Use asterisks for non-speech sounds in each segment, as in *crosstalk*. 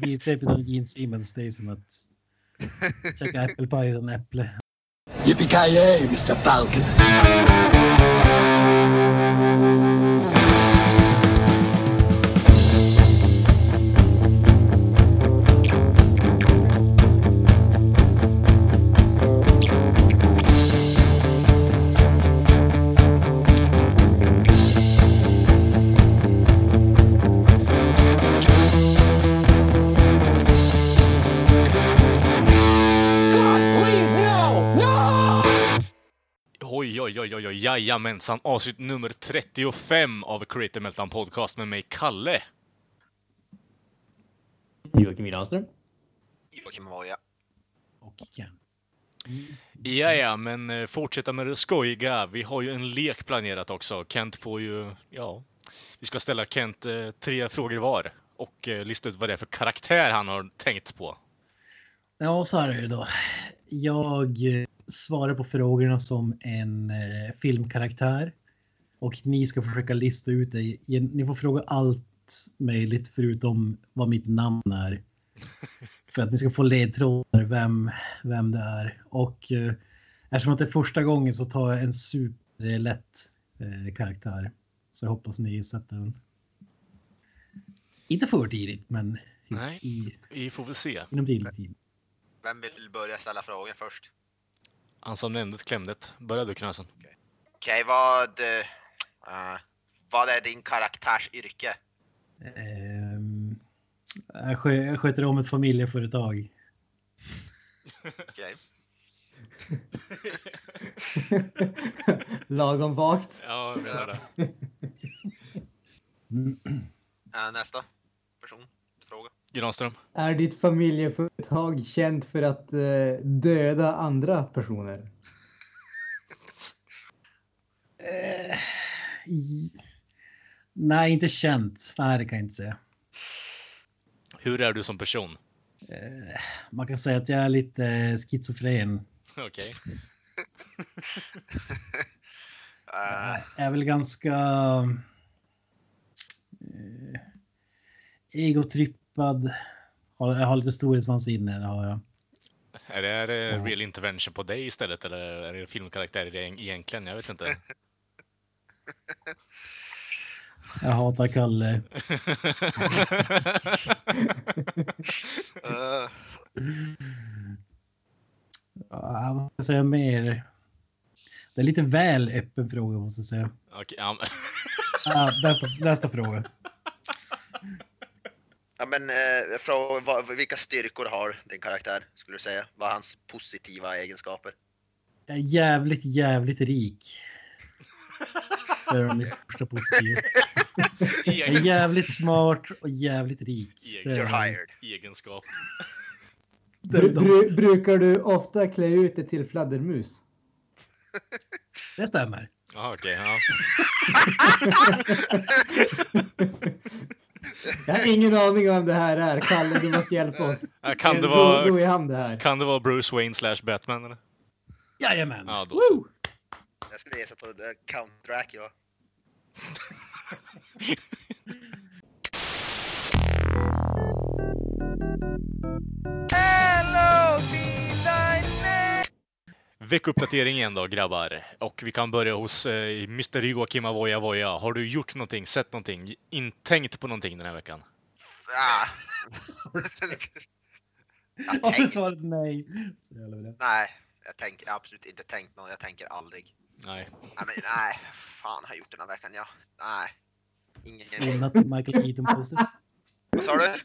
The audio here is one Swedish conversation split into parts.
Bilköpet av typ Gene Simmons, det är som att käka äppelpaj utan äpple. Yippee-ki-yay, Mr. Falcon. Jajamensan. Avsnitt nummer 35 av Creative Meltdown Podcast med mig, Kalle. Joakim Granström. Joakim Voja. Och Ken. Ja, ja, men eh, fortsätta med det skojiga. Vi har ju en lek planerat också. Kent får ju, ja, vi ska ställa Kent eh, tre frågor var och eh, lista ut vad det är för karaktär han har tänkt på. Ja, så här är det då. Jag svarar på frågorna som en eh, filmkaraktär. Och ni ska försöka lista ut det. Ni får fråga allt möjligt förutom vad mitt namn är. *laughs* För att ni ska få ledtrådar vem, vem det är. Och eh, eftersom att det är första gången så tar jag en superlätt eh, karaktär. Så jag hoppas ni sätter den. Inte för tidigt, men Nej. i, Vi får väl se. inom rimlig tid. Vem vill börja ställa frågor först? Han som nämnde klämdet. Börja du, Knösen. Okej, vad... eh, vad är din karaktärs yrke? Ehm, jag, skö, jag sköter om ett familjeföretag. Okej. *laughs* Lagom vagt. Ja, jag menar det. *laughs* Eh, nästa. Granström. Är ditt familjeföretag känt för att eh, döda andra personer? Eh, nej, inte känt. Nej, det kan jag inte säga. Hur är du som person? Eh, man kan säga att jag är lite eh, schizofren. Okej. Eh, Jag är väl ganska eh, Har, jag har lite storhetsvansinne, det har jag. Är det, är det real intervention på dig istället, eller är det filmkaraktärer egentligen? Jag vet inte. *laughs* *laughs* Jag hatar Kalle. *laughs* Ja, vad ska jag säga mer? Det är lite väl öppen fråga måste jag säga. Okej, ja, men- Ah, nästa, nästa fråga. Ja, men eh, fråga, vad, vilka styrkor har din karaktär, skulle du säga? Vad är hans positiva egenskaper? Jag är jävligt, jävligt rik. Det är största positiva. Jag är jävligt smart och jävligt rik. You're hired. egenskap. Bru- brukar du ofta klä ut dig till fladdermus? Det stämmer. Ja, okej. *laughs* ja. Jag har ingen aning om det här är. Kalle, du måste hjälpa oss. Ja, Kan det Gå- Gå vara, i hamn det här. kan det vara Bruce Wayne slash Batman? Eller? Jajamän. Ja, då så. Woo! Jag skulle gissa på uh, Count Dracula. Veckuppdatering igen då, grabbar. Och vi kan börja hos eh, Mr Joakim Avoya Voya. Har du gjort någonting, sett någonting, intänkt på någonting den här veckan? Ah. jag Och så tänk, svaret nej. Nej, jag tänker absolut inte tänkt något. Jag tänker aldrig. Nej. Nej, men, nej, fan har jag gjort den här veckan? Ja, nej. Ingen. Onnat till Michael Keaton-poster. Vad sa du?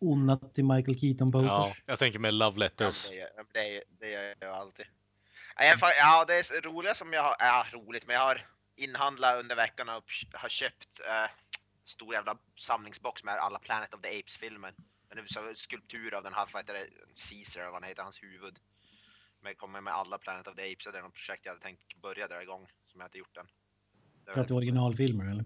Onnat till Michael Keaton-poster. Ja, jag tänker med Love Ja, Letters. det, gör- det, det gör jag alltid. Ja, det är roliga som jag har, ja roligt, men jag har inhandlat under veckan och har köpt eh, stor jävla samlingsbox med alla Planet of the Apes-filmer. Så skulptur av den här, vad heter det, Caesar, vad han heter, hans huvud. Men jag kommer med alla Planet of the Apes, och det är något projekt jag hade tänkt börja dra igång, som jag inte gjort än. För att det är originalfilmer eller?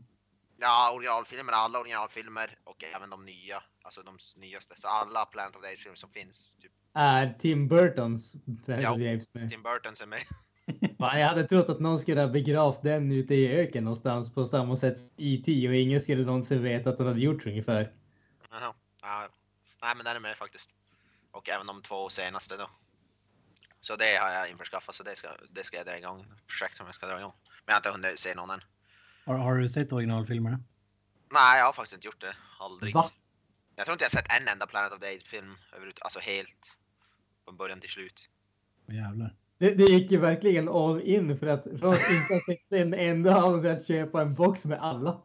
Ja, originalfilmer, alla originalfilmer och även de nya, alltså de nyaste. Så alla Planet of the Apes-filmer som finns. Typ Är Tim Burtons Ja. med? Tim Burtons är med. *laughs* Fan, jag hade trott att någon skulle ha begravt den ute i öken någonstans på samma sätt som E.T. och ingen skulle någonsin veta att den hade gjorts ungefär. Jaha. Ja, nej men den är med faktiskt. Och även de två senaste då. Så det har jag införskaffat, så det ska, det ska jag dra igång. Projekt som jag ska dra igång. Men jag har inte hunnit se någon än. Har, har du sett originalfilmerna? Nej, jag har faktiskt inte gjort det. Aldrig. Va? Jag tror inte jag har sett en enda Planet of the Apes film överhuvud, alltså helt. Från början till slut. Jävlar. Det, det gick ju verkligen all in för att från att inte ha sett en enda av att köpa en box med alla.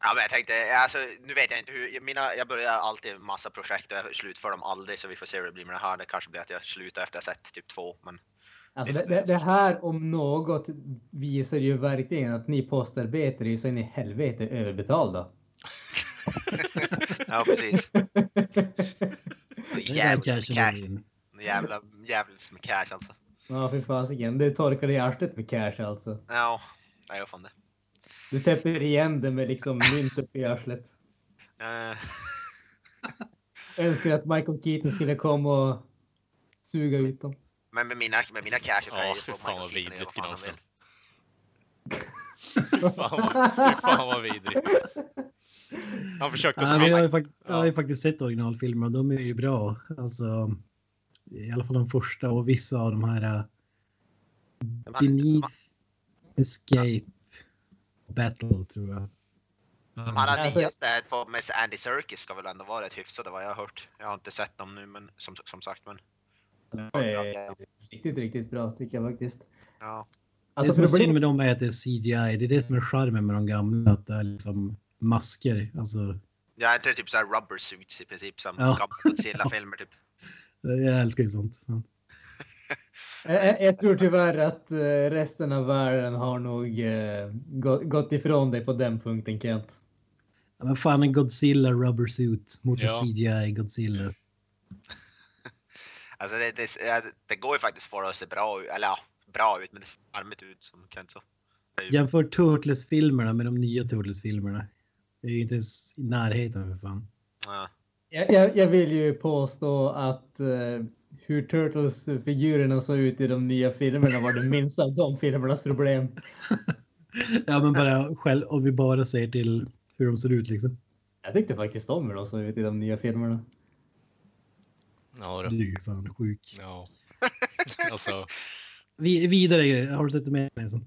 Ja men jag tänkte, alltså nu vet jag inte hur, mina, jag börjar alltid massa projekt och jag slutför dem aldrig så vi får se hur det blir med det här. Det kanske blir att jag slutar efter jag sett typ två men Alltså det, det, det här om något visar ju verkligen att ni postarbetare är så in i helvete överbetalda. *laughs* ja precis. *laughs* Det är Jävligt cash med cash. Jävla, jävligt med cash alltså. Ja, för fasiken. Du torkar i arslet med cash alltså. Ja, jag gör fan det. Du täpper igen det med liksom mynt upp i arslet. Eh, *laughs* Önskar att Michael Keaton skulle komma och suga ut dem. men med mina, med mina cash kan jag Ja, ju fy få fan vad vidrigt fan. Fy vad, fy fan vad vidrigt. *laughs* Han försökte Ja, men jag, har ju jag har ju faktiskt sett originalfilmer och de är ju bra. Alltså, I alla fall de första och vissa av de här uh, Beneath Escape Battle tror jag. De här Alltså- nyaste två med Andy Serkis ska väl ändå vara rätt hyfsade vad jag har hört. Jag har inte sett dem nu men som, som sagt men. Det är riktigt, riktigt bra tycker jag faktiskt. Ja. det Alltså, som är synd med dem är att det är CGI. Det är det som är charmen med de gamla. Att det är liksom masker. Alltså, Jag är inte typ såhär rubber suits i princip som Ja. gamla Godzilla-filmer typ. *laughs* jag älskar ju sånt. Ja. *laughs* Jag, jag- tror tyvärr att eh, resten av världen har nog eh, gå- gått ifrån dig på den punkten Kent. Ja, Men fan en Godzilla rubber suit mot en Ja. CGI Godzilla. *laughs* Alltså det, det, ja, det går ju faktiskt för att se bra ut, eller ja, bra ut men det ser charmigt ut som Kent så. Ju- Jämför Turtles-filmerna med de nya Turtles-filmerna. Det är ju inte ens i närheten för fan. Ja. Jag, jag, jag vill ju påstå att eh, hur Turtles-figurerna såg ut i de nya filmerna var det *laughs* minsta av de filmernas problem. *laughs* Ja men bara själv, om vi bara ser till hur de ser ut liksom. Jag tyckte faktiskt om hur de såg ut i de nya filmerna. Ja, Du då. är ju fan sjuk. ja. *laughs* Alltså, Vi, vidare grejer. Har du sett det med Mason?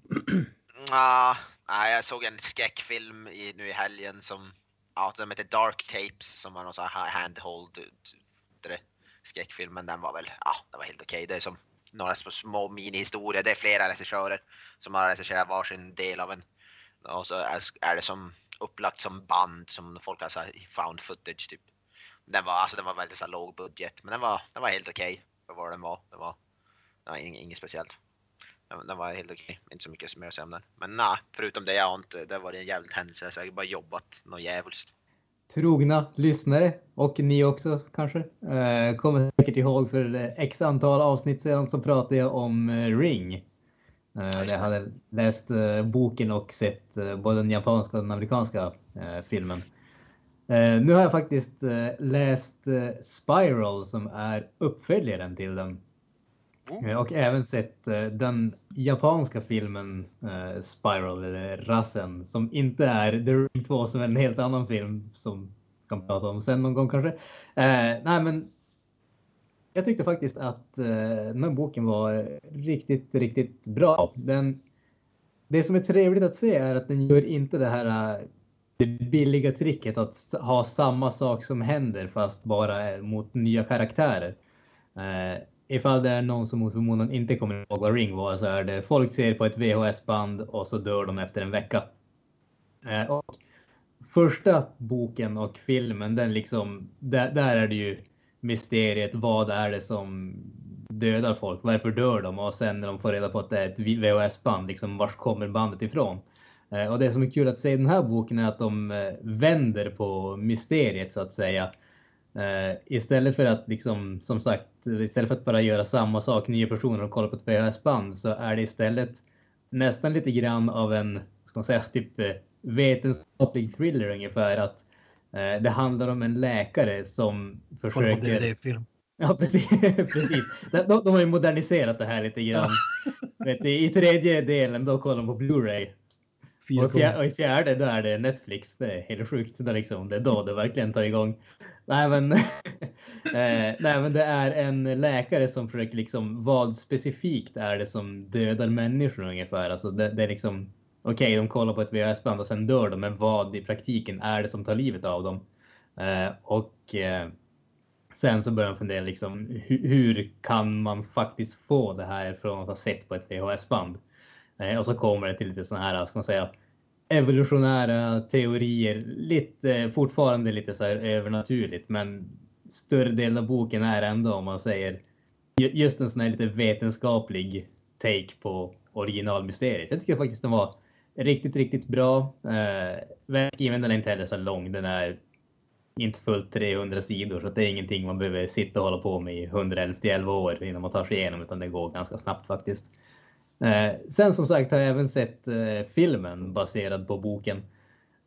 Ja, jag såg en skräckfilm i, nu i helgen som, ja, som heter Dark Tapes som var någon sån här handhold skräckfilm, men den var väl, ja, den var helt okej. Det är som några små, minihistorier. Det är flera regissörer som har regisserat varsin del av en. Och så är, är det som upplagt som band som folk har så found footage typ. Den var, alltså den var väldigt så låg budget, men den var, den var helt okej för vad den var. Det var, det var inget, inget speciellt. Den, var helt okej, inte så mycket mer att säga om den. Men nej, förutom det jag har inte, det var en jävligt händelse så jag har bara jobbat något djävulskt. Trogna lyssnare och ni också kanske eh, kommer säkert ihåg för eh, x antal avsnitt sedan så pratade jag om eh, Ring. Jag hade läst boken och sett både den japanska och den amerikanska filmen. Nu har jag faktiskt läst Spiral som är uppföljaren till den. Eh, Och även sett eh, den japanska filmen eh, Spiral, eller Rasen, som inte är The Ring 2 som är en helt annan film som vi kan prata om sen någon gång kanske. Eh, nej men jag tyckte faktiskt att eh, den här boken var riktigt, riktigt bra. Den, det som är trevligt att se är att den gör inte det här det billiga tricket att ha samma sak som händer fast bara mot nya karaktärer. Eh, ifall det är någon som mot förmodan inte kommer ihåg vad Ring var så är det folk ser på ett VHS-band och så dör de efter en vecka. Eh, och första boken och filmen, den liksom, där, där är det ju mysteriet. Vad är det som dödar folk? Varför dör de? Och sen när de får reda på att det är ett VHS-band, liksom vars kommer bandet ifrån? Eh, och det som är kul att se i den här boken är att de eh, vänder på mysteriet så att säga. Eh, istället för att liksom, som sagt, istället för att bara göra samma sak, nya personer och kolla på ett VHS-band så är det istället nästan lite grann av en, ska man säga, typ eh, vetenskaplig thriller ungefär. Att eh, det handlar om en läkare som Kolla på försöker... DVD-film. Ja, precis. *laughs* precis. De, de, de har ju moderniserat det här lite grann. Vet du, I tredje delen, då kollar de på Blu-ray. Och, fjär, och i fjärde då är det Netflix. Det är helt sjukt. Det liksom, det är då det verkligen tar igång. Nej men, *laughs* eh, nej, men det är en läkare som försöker liksom vad specifikt är det som dödar människor ungefär. Alltså det, det är liksom okej, okay, de kollar på ett VHS-band och sen dör de, men vad i praktiken är det som tar livet av dem? Eh, och eh, sen så börjar man fundera liksom hur, hur, kan man faktiskt få det här från att ha sett på ett VHS-band? Eh, och så kommer det till lite sådana här, ska man säga, evolutionära teorier, lite, fortfarande lite så här övernaturligt, men större delen av boken är ändå om man säger just en sån här lite vetenskaplig take på originalmysteriet. Jag tycker faktiskt den var riktigt, riktigt bra. Eh, välskriven, den är inte heller så lång. Den är inte fullt 300 sidor, så det är ingenting man behöver sitta och hålla på med i 111 år innan man tar sig igenom, utan det går ganska snabbt faktiskt. Eh, sen som sagt har jag även sett eh, filmen baserad på boken.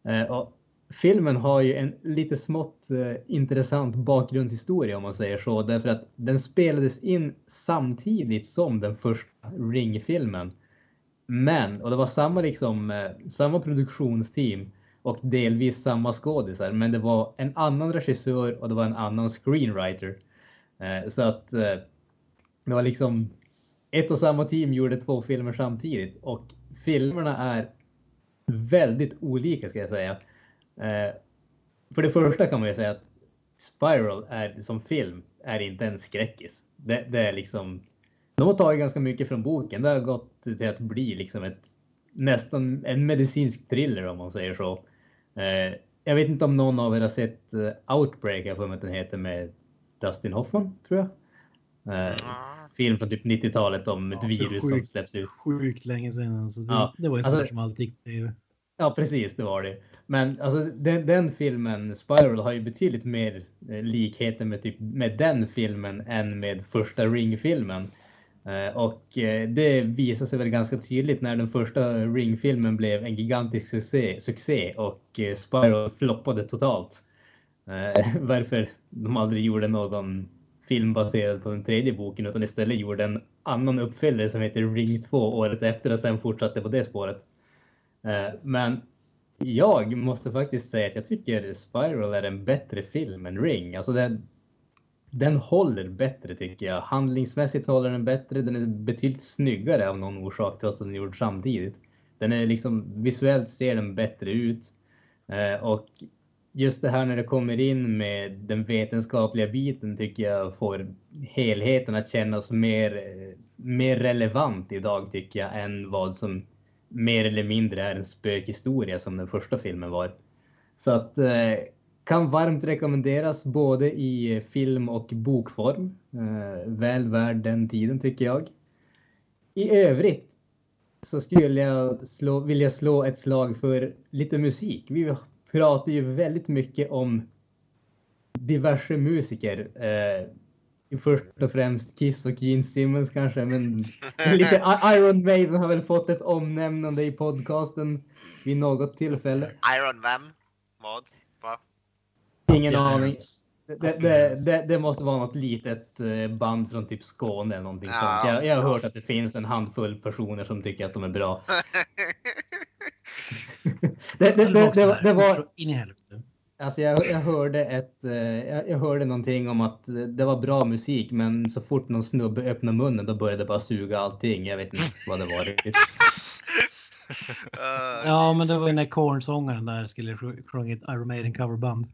Eh, och filmen har ju en lite smått eh, intressant bakgrundshistoria om man säger så, därför att den spelades in samtidigt som den första Ring-filmen. Men, och det var samma liksom, eh, samma produktionsteam och delvis samma skådisar, men det var en annan regissör och det var en annan screenwriter. Eh, så att eh, det var liksom ett och samma team gjorde två filmer samtidigt och filmerna är väldigt olika ska jag säga. Eh, för det första kan man ju säga att Spiral är som film är inte en skräckis. Det, det är liksom. De har tagit ganska mycket från boken. Det har gått till att bli liksom ett nästan en medicinsk thriller om man säger så. Eh, jag vet inte om någon av er har sett eh, Outbreak, jag får mig att den heter med Dustin Hoffman tror jag. Eh, film från typ 90-talet om ett virus sjukt, som släpps ut. Sjukt länge sedan. Alltså det, ja, det var ju alltså, som alltid gick på Ja, precis, det var det. Men alltså, den, den, filmen, Spiral, har ju betydligt mer eh, likheter med, typ, med den filmen än med första Ring-filmen. Eh, och eh, det visar sig väl ganska tydligt när den första Ring-filmen blev en gigantisk succé, succé och Spiral floppade totalt. *laughs* Varför de aldrig gjorde någon film baserad på den tredje boken utan istället gjorde en annan uppföljare som heter Ring 2 året efter och sen fortsatte på det spåret. Eh, men jag måste faktiskt säga att jag tycker Spiral är en bättre film än Ring. Alltså den, den håller bättre tycker jag. Handlingsmässigt håller den bättre. Den är betydligt snyggare av någon orsak trots att den är gjord samtidigt. Den är liksom visuellt ser den bättre ut eh, och just det här när det kommer in med den vetenskapliga biten tycker jag får helheten att kännas mer, mer relevant idag tycker jag än vad som mer eller mindre är en spökhistoria som den första filmen var. Så att eh, kan varmt rekommenderas både i film och bokform. Eh, väl värd den tiden tycker jag. I övrigt så skulle jag slå, vilja slå ett slag för lite musik. Vi pratar ju väldigt mycket om diverse musiker. Eh, först och främst Kiss och Gene Simmons kanske, men *laughs* lite Iron Maiden har väl fått ett omnämnande i podcasten vid något tillfälle. Iron vem? Vad? Va? Ingen aning. Det, det, det, det, måste vara något litet eh, band från typ Skåne eller någonting ja, sånt. Jag, jag har hört att det finns en handfull personer som tycker att de är bra. *laughs* det, det, det, det, det var... In i helvete. Alltså jag, jag, hörde ett, eh, jag, hörde någonting om att det var bra musik, men så fort någon snubbe öppnade munnen då började det bara suga allting. Jag vet inte vad det var riktigt. *laughs* ja, men det var ju när Korn-sångaren där skulle sjunga ett Iron Maiden coverband.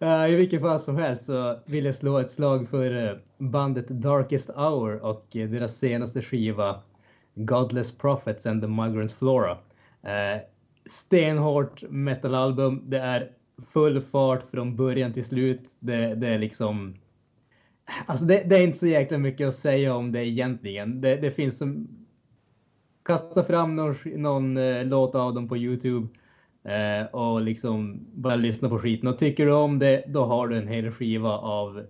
*laughs* I vilket fall som helst så vill jag slå ett slag för eh, bandet Darkest Hour och deras senaste skiva Godless Prophets and the Migrant Flora. Eh, stenhårt metalalbum. Det är full fart från början till slut. Det, det är liksom... Alltså det, det, är inte så jäkla mycket att säga om det egentligen. Det, det finns som... Kasta fram någon, någon eh, låt av dem på Youtube eh, och liksom bara lyssna på skiten. Och tycker du om det, då har du en hel skiva av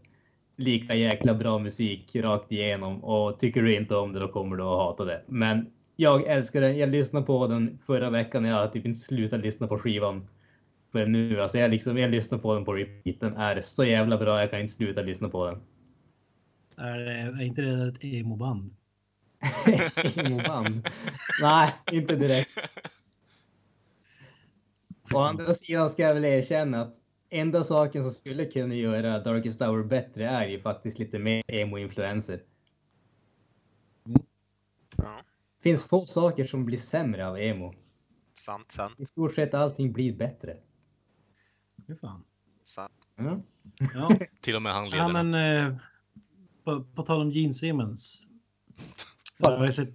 lika jäkla bra musik rakt igenom. Och tycker du inte om det, då kommer du att hata det. Men jag älskar den. Jag lyssnade på den förra veckan. Jag har typ inte slutat lyssna på skivan för nu. Alltså jag, liksom, jag lyssnar på den på repeat. Den är så jävla bra. Jag kan inte sluta lyssna på den. Är, är inte det ett emo-band? *laughs* Emoband? Nej, inte direkt. Å andra sidan ska jag väl erkänna att enda saken som skulle kunna göra Darkest Hour bättre är ju faktiskt lite mer emo-influenser. Ja, finns få saker som blir sämre av emo. sant, sant, I stort sett allting blir bättre. Fy fan. sant. Ja. Ja, *laughs* Till och med ja handlederna. men eh, på, på tal om Gene Simmons. *laughs* Jag har sett...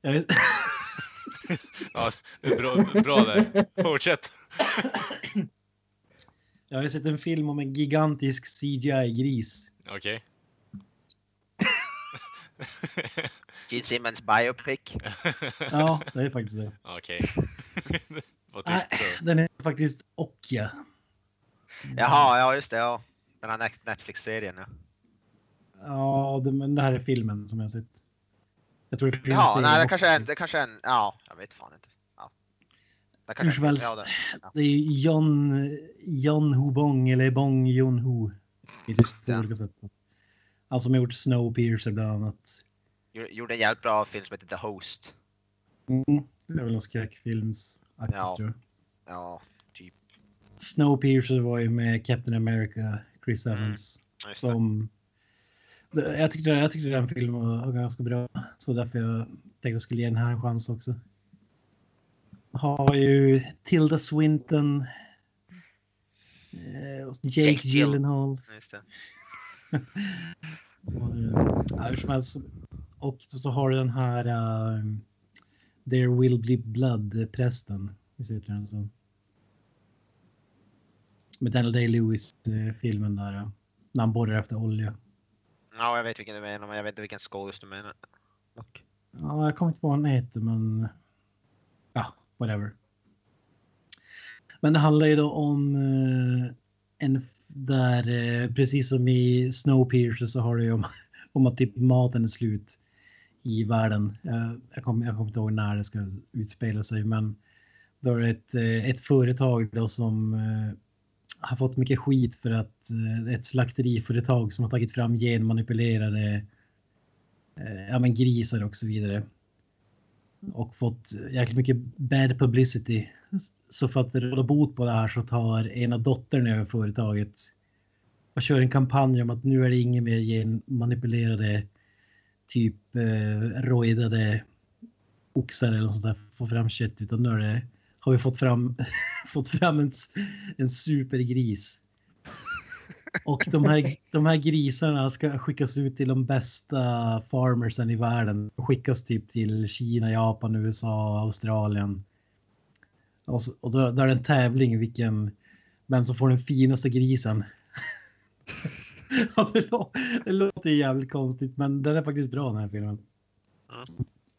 Jag har, *laughs* Ja, det är bra, bra där. Fortsätt. Jag har sett en film om en gigantisk CGI-gris. Okej. *laughs* Gene Simmons biopic. *laughs* Ja, det är faktiskt det. Okej. *laughs* Vad Nej, tyckte du? den är faktiskt Okja. Jaha, ja just det, ja. Den här Net- Netflix-serien ja. Ja, det, men det här är filmen som jag har sett. Jag tror det finns Ja, nej det kanske är en, det kanske är en, ja, jag vet fan inte. Hur som helst. ja, det- Det är ju John, John Ho Bong eller Bong Joon Ho. Det finns ju olika sätt. Han som har gjort Snowpiercer bland annat. Gjorde- Gjorde en jävligt bra film som heter The Host. Mm, det är väl någon skräckfilms Ja. Ja, typ. Snowpiercer var ju med Captain America, Chris Mm, Evans. Det. som... Jag tyckte, jag tyckte den filmen var ganska bra. Så därför jag tänkte jag skulle ge den här en chans också. Har ju Tilda Swinton. eh, och Jake Jake Gyllenhaal. Just. *laughs* Och, eh, helst. Och så har du den här uh, There will be blood-prästen. Visst heter den så? Med Daniel Day-Lewis-filmen där. När han borrar efter olja. Ja, jag vet vilken du menar, men jag vet inte vilken skådis du menar. Dock. Ja, jag kommer inte på vad den heter, men... Ja, whatever. Men det handlar ju då om eh, en... Där, eh, precis som i Snowpiercer så har det ju om, *laughs* om att typ maten är slut i världen. Jag, kommer, jag kommer inte ihåg när det ska utspela sig, men då är det ett, eh, ett företag då som har fått mycket skit för att ett slakteriföretag som har tagit fram genmanipulerade ja, men grisar och så vidare. Och fått jäkligt mycket bad publicity. Så för att råda bot på det här så tar ena dottern över företaget och kör en kampanj om att nu är det inget mer genmanipulerade typ eh, rojdade oxar eller något sånt där få fram kött utan nu är det, har vi fått fram, *laughs* fått fram en, en supergris. Och de här, de här grisarna ska skickas ut till de bästa farmersen i världen. Skickas typ till Kina, Japan, USA, Australien. Och, så, och då, då är det en tävling vilken, vem som får den finaste grisen. *laughs* ja, det, lå, det låter jävligt konstigt men den är faktiskt bra den här filmen.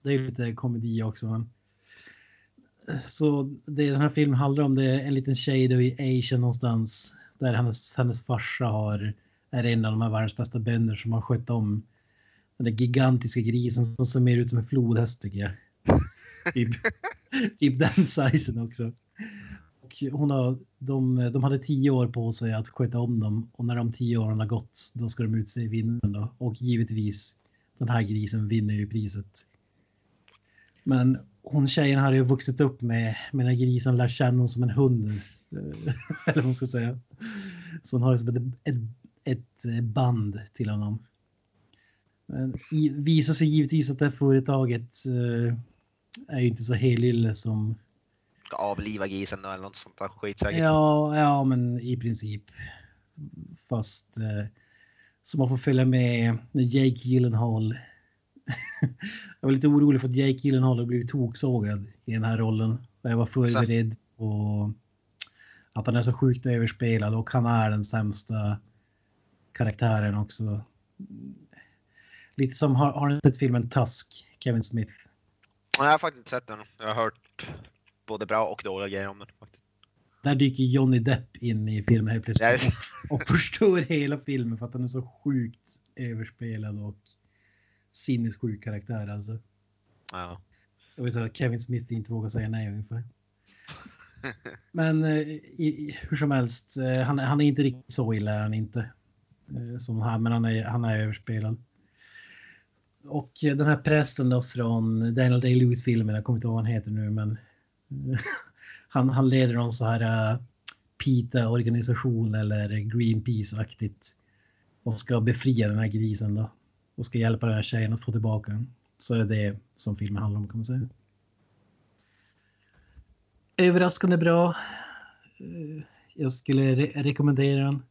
Det är lite komedi också. Men... Så det den här filmen handlar om det är en liten tjej i Asien någonstans där hennes, hennes farsa har, är en av de här världens bästa bönder som har skött om den där gigantiska grisen som ser mer ut som en flodhäst tycker jag. typ, *laughs* typ den sizen också. Och hon har, de, de hade tio år på sig att sköta om dem och när de tio åren har gått då ska de utse vinnaren då. Och givetvis den här grisen vinner ju priset. Men hon tjejen hade ju vuxit upp med, med här grisen, lär känna honom som en hund. Eh, *laughs* Eller vad man ska säga. Så hon har ju som ett, ett, ett band till honom. Men i, visar sig givetvis att det här företaget eh, är ju inte så helylle som... Ska avliva grisen eller något sånt där skit säkert. Ja, ja, men i princip. Fast eh, så man får följa med när Jake Gyllenhaal. *laughs* jag var lite orolig för att Jake Gyllenhaal har blivit toksågad i den här rollen. Och jag var förberedd på att han är så sjukt överspelad och han är den sämsta karaktären också. Lite som, har, har ni sett filmen Tusk, Kevin Smith? Nej, Jag har faktiskt inte sett den. Jag har hört både bra och dåliga grejer om den. Faktiskt. Där dyker Johnny Depp in i filmen helt plötsligt Ja. och, och förstör hela filmen för att han är så sjukt överspelad och sinnessjuk karaktär alltså. Ja. Jag vet att Kevin Smith inte vågar säga nej ungefär. Men eh, i, i, hur som helst, eh, han, han är inte riktigt så illa är han inte. Eh, som här, men han är, han är överspelad. Och den här prästen då från Daniel Day-Lewis-filmen, jag kommer inte ihåg vad han heter nu, men *laughs* han, han leder någon så här uh, PITA-organisation eller Greenpeace-aktigt och ska befria den här grisen då och ska hjälpa den här tjejen att få tillbaka den. Så är det som filmen handlar om kan man säga. Överraskande bra. Eh, jag skulle re rekommendera den.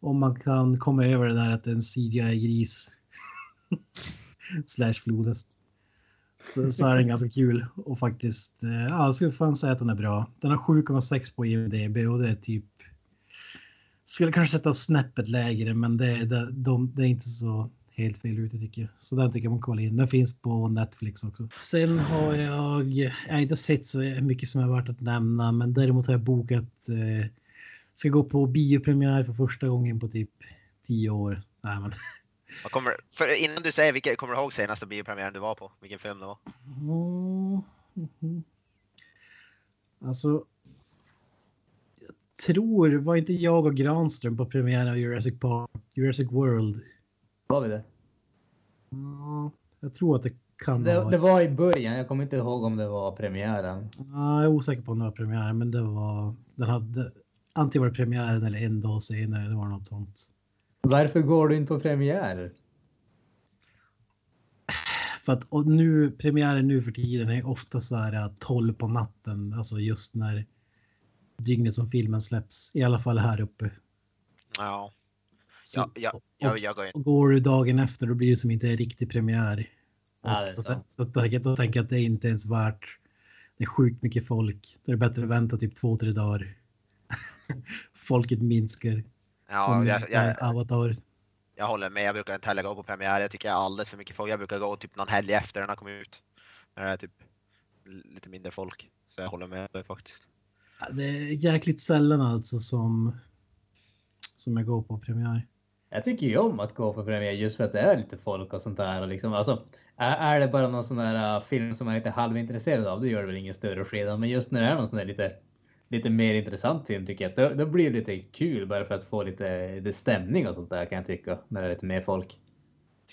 Om man kan komma över det där att det är en CGI-gris. *laughs* Slash flodhäst. Så, så är den ganska kul och faktiskt, eh, ja, jag skulle fan säga att den är bra. Den har 7,6 på IMDB och det är typ skulle kanske sätta snäppet lägre, men det, det, de, det är inte så helt fel ute tycker jag. Så den tycker jag man kolla in. Den finns på Netflix också. Sen har jag, jag har inte sett så mycket som är värt att nämna, men däremot har jag bokat, eh, ska gå på biopremiär för första gången på typ tio år. Nej, men. Vad kommer, för innan du säger, vilka, kommer du ihåg senaste biopremiären du var på? Vilken film det var? Mm, mhm. Alltså. Jag tror, var inte jag och Granström på premiären av Jurassic Park, Jurassic World? Var vi det? Ja, jag tror att det kan ha det? varit. Det var i början. Jag kommer inte ihåg om det var premiären. Ja, jag är osäker på om det var premiär, men det var, den hade antingen var det premiären eller en dag senare, det var något sånt. Varför går du inte på premiär? För att och nu, premiären nu för tiden är ofta så här 12 på natten, alltså just när dygnet som filmen släpps, i alla fall här uppe. Ja, Så, ja, ja, och, jag, jag går in. går du dagen efter då blir det som inte en riktig premiär. Och Ja, det är då, då, då, tänker jag att det är inte ens värt. Det är sjukt mycket folk. Då är det bättre att vänta typ två, tre dagar. *laughs* Folket minskar. Ja, jag, det jag, Avatar. jag håller med. Jag brukar inte heller gå på premiär. Jag tycker jag är alldeles för mycket folk. Jag brukar gå typ någon helg efter den har kommit ut. När det är typ lite mindre folk. Så jag håller med dig faktiskt. Ja, Det är jäkligt sällan alltså som, som jag går på premiär. Jag tycker ju om att gå på premiär just för att det är lite folk och sånt där. Och liksom, alltså, är, är det bara någon sån där uh, film som man är lite halvintresserad av, då gör det väl ingen större skillnad. Men just när det är någon sån där lite, lite mer intressant film tycker jag att då, då blir det lite kul bara för att få lite, lite stämning och sånt där kan jag tycka. När det är lite mer folk.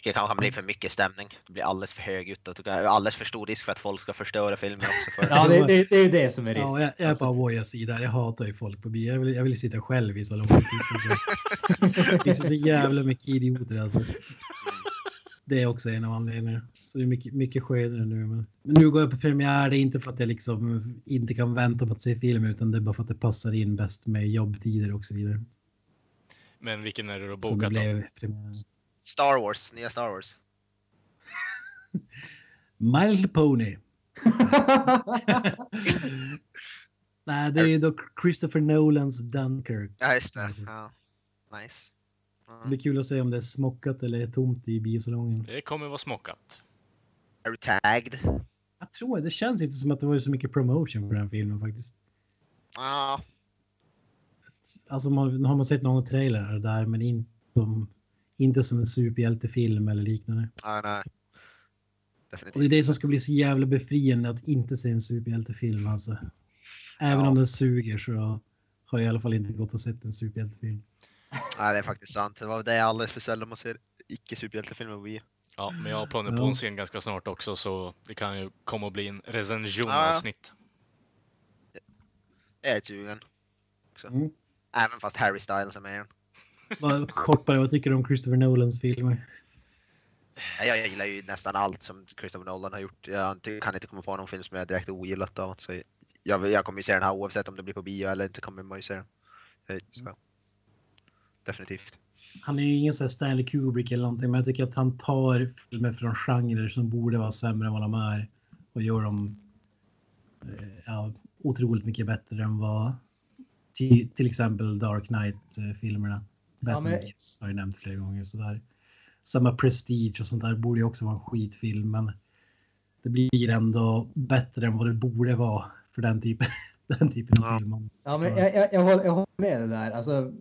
Tycker det kanske kan bli för mycket stämning. Det blir alldeles för högljutt och alldeles för stor risk för att folk ska förstöra filmen också. För *laughs* Ja, det, det, det är ju det som är Ja, risken. jag, jag är på Avoyas sida. Jag hatar ju folk på bio. Jag vill, jag vill sitta själv i salongen. Det finns ju så jävla mycket idioter alltså. Det är också en av anledningarna. Så det är mycket, mycket skönare nu. Men, men nu går jag på premiär. Det är inte för att jag liksom inte kan vänta på att se film utan det är bara för att det passar in bäst med jobbtider och så vidare. Men vilken är det du har Så det bokat då? blev premiär. Star Wars, nya Star Wars. *laughs* My Little Pony. *laughs* Nej, det är dock Christopher Nolans Dunkirk. Ja, just det. Ja. Nice. Det Ja. blir kul att se om det är smockat eller tomt i biosalongen. Det kommer vara smockat. Är du tagged? Jag tror det känns inte som att det var så mycket promotion för den filmen faktiskt. Ja, Alltså man, har man sett någon trailer där men inte som, inte som en superhjältefilm eller liknande. ja nej. Och det är Definitivt. det som ska bli så jävla befriande att inte se en superhjältefilm alltså. Även Ja. om den suger så har jag i alla fall inte gått och sett en superhjältefilm. Ja, det är faktiskt sant. Det var det är alldeles för sällan man ser icke-superhjältefilmer på bio. Ja, men jag har planer på Ja. en scen ganska snart också, så det kan ju komma att bli en recension Ja. avsnitt. Jag är sugen. Mm. Även fast Harry Styles är med. Bara Kort bara, vad tycker du om Christopher Nolans filmer? Ja, Jag, jag gillar ju nästan allt som Christopher Nolan har gjort. Jag kan inte komma på någon film som jag direkt ogillat av. Så jag, jag kommer ju se den här oavsett om det blir på bio eller inte kommer man ju se den. Så, så. Definitivt. Han är ju ingen sån här Stanley Kubrick eller någonting men jag tycker att han tar filmer från genrer som borde vara sämre än vad de är och gör dem eh, ja, otroligt mycket bättre än vad till, till exempel Dark Knight-filmerna. Batman men- Begins har jag nämnt flera gånger. Sådär. Samma Prestige och sånt där borde ju också vara en skitfilm men det blir ändå bättre än vad det borde vara för den typen, *laughs* den typen av Ja. film. Ja, men jag, jag, jag, håller, jag håller med det där. Alltså,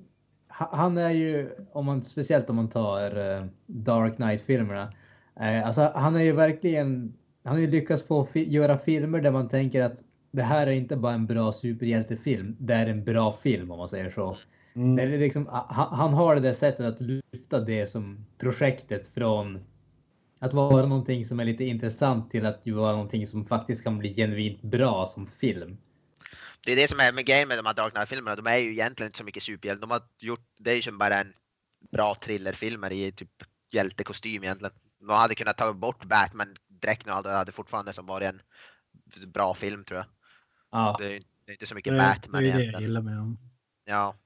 ha- han är ju, om man, speciellt om man tar eh, Dark Knight-filmerna. Eh, alltså, han är ju verkligen, han har ju lyckats få fi, göra filmer där man tänker att det här är inte bara en bra superhjältefilm, det är en bra film om man säger så. Mm. Det är liksom, han, han har det där sättet att lyfta det som projektet från att vara någonting som är lite intressant till att vara någonting som faktiskt kan bli genuint bra som film. Det är det som är med grejen med de här Dark Knight-filmerna. De är ju egentligen inte så mycket superhjälte. De har gjort, det är ju som bara en bra thrillerfilmer i typ hjältekostym egentligen. De hade kunnat ta bort och allt det hade fortfarande som varit en bra film tror jag. Ja, Det är, inte så mycket Det, Batman det är det jag egentligen. gillar med dem. Ja.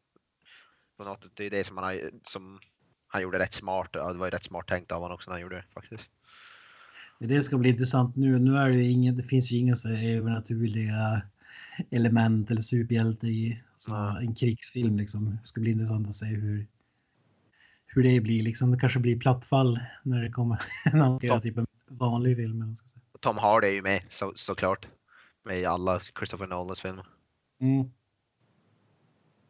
På något, det är det som han, som han gjorde rätt smart. Det var ju rätt smart tänkt av honom också när han gjorde det faktiskt. Det ska bli intressant nu. Nu är det ingen, det finns ju inga så övernaturliga element eller superhjälte i så en krigsfilm liksom. Det ska bli intressant att se hur hur det blir liksom. Det kanske blir plattfall när det kommer *laughs* när man ska göra typ en vanlig film. Tom Hardy är ju med så, såklart. Med alla Christopher Nolans filmer. Mm.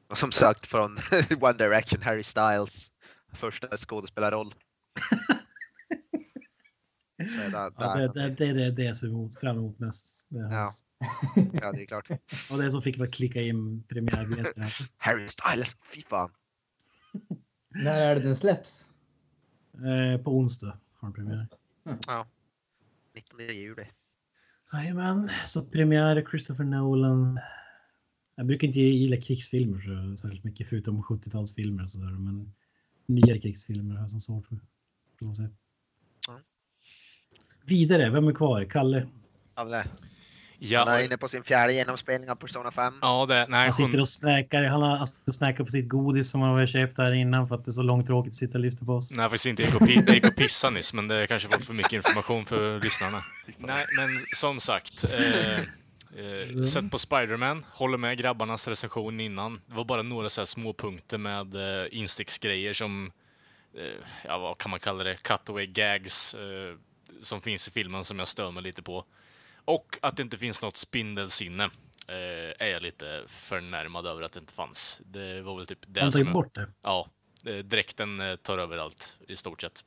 Och som sagt från *laughs* One Direction, Harry Styles första skådespelarroll. *laughs* Det är där- Ja, det, det, det är det, det jag ser emot, fram emot mest. Det är, Ja. *laughs* Ja, det är klart. Och det som fick mig att klicka in premiärbiljetten. här. Harry Styles, fy fan. när är det den släpps? Eh, på onsdag har den premiär. 19 juli. Jajamän, så premiär Christopher Nolan. Jag brukar inte gilla krigsfilmer så särskilt mycket förutom 70-talsfilmer och sådär. Men nyare krigsfilmer har jag som svårt för. Ja. Vidare, vem är kvar? Kalle? Han Ja, är inne på sin fjärde genomspelning av Persona 5. ja det, nej, Han sitter och snäkar. Han har han snäkar på sitt godis som han har köpt här innan för att det är så långtråkigt att sitta och lyssna på oss. nej faktiskt inte. Jag gick och jag gick och pissade nyss, men det kanske var för mycket information för lyssnarna. Nej, men som sagt. Eh, eh, sett på Spider-Man, håller med grabbarnas recension innan. Det var bara några så här små punkter med eh, insticksgrejer som, eh, ja vad kan man kalla det, cutaway gags eh, som finns i filmen som jag stör mig lite på. Och att det inte finns något spindelsinne eh, är jag lite förnärmad över att det inte fanns. Det var väl typ det Han som... tagit jag- bort det. Ja, eh, dräkten tar över allt i stort sett.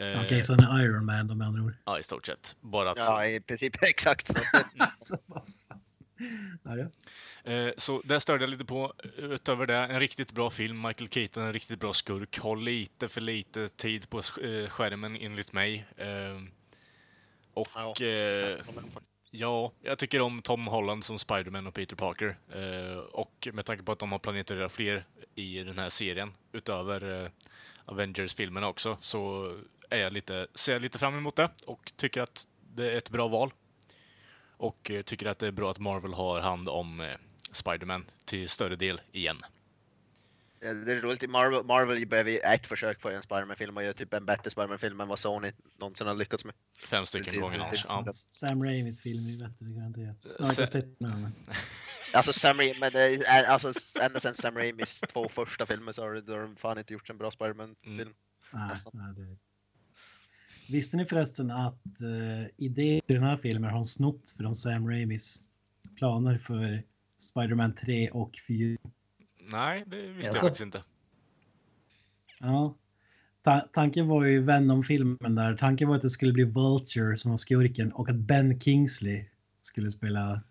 Eh, Okej, så han är Iron Man då med andra ord. Ja, i stort sett. Bara att... Ja, i princip *laughs* exakt *laughs* ja, ja. Eh, så det störde jag lite på. Utöver det, en riktigt bra film. Michael Keaton, en riktigt bra skurk. Har lite för lite tid på eh, skärmen enligt mig. Och Ja. ja, jag tycker om Tom Holland som Spider-Man och Peter Parker. Och med tanke på att de har planerat att göra fler i den här serien, utöver Avengers-filmerna också, så är jag lite, ser jag lite fram emot det och tycker att det är ett bra val. Och eh, tycker att det är bra att Marvel har hand om eh, Spider-Man till större del igen. Ja, Det är roligt, Marvel, Marvel behöver ju ett försök på en Spiderman-film och gör typ en bättre Spiderman-film än vad Sony någonsin har lyckats med. Fem stycken Det- gånger det- annars. Ja. Sam Raimis film är bättre garanterat. Jag har inte sett den. men- *laughs* Alltså Sam Raimi, men det är, alltså ända sedan Sam Raimis två första filmer så har de- fan inte gjort en bra Spiderman-film. Mm. Nej, nej, det... Visste ni förresten att uh, idén till den här filmen har han snott från Sam Raimis planer för Spider-Man 3 och 4? Nej, det visste jag faktiskt inte. Ja. Ta tanken var ju Venom-filmen där. Tanken var att det skulle bli Vulture som var skurken och att Ben Kingsley skulle spela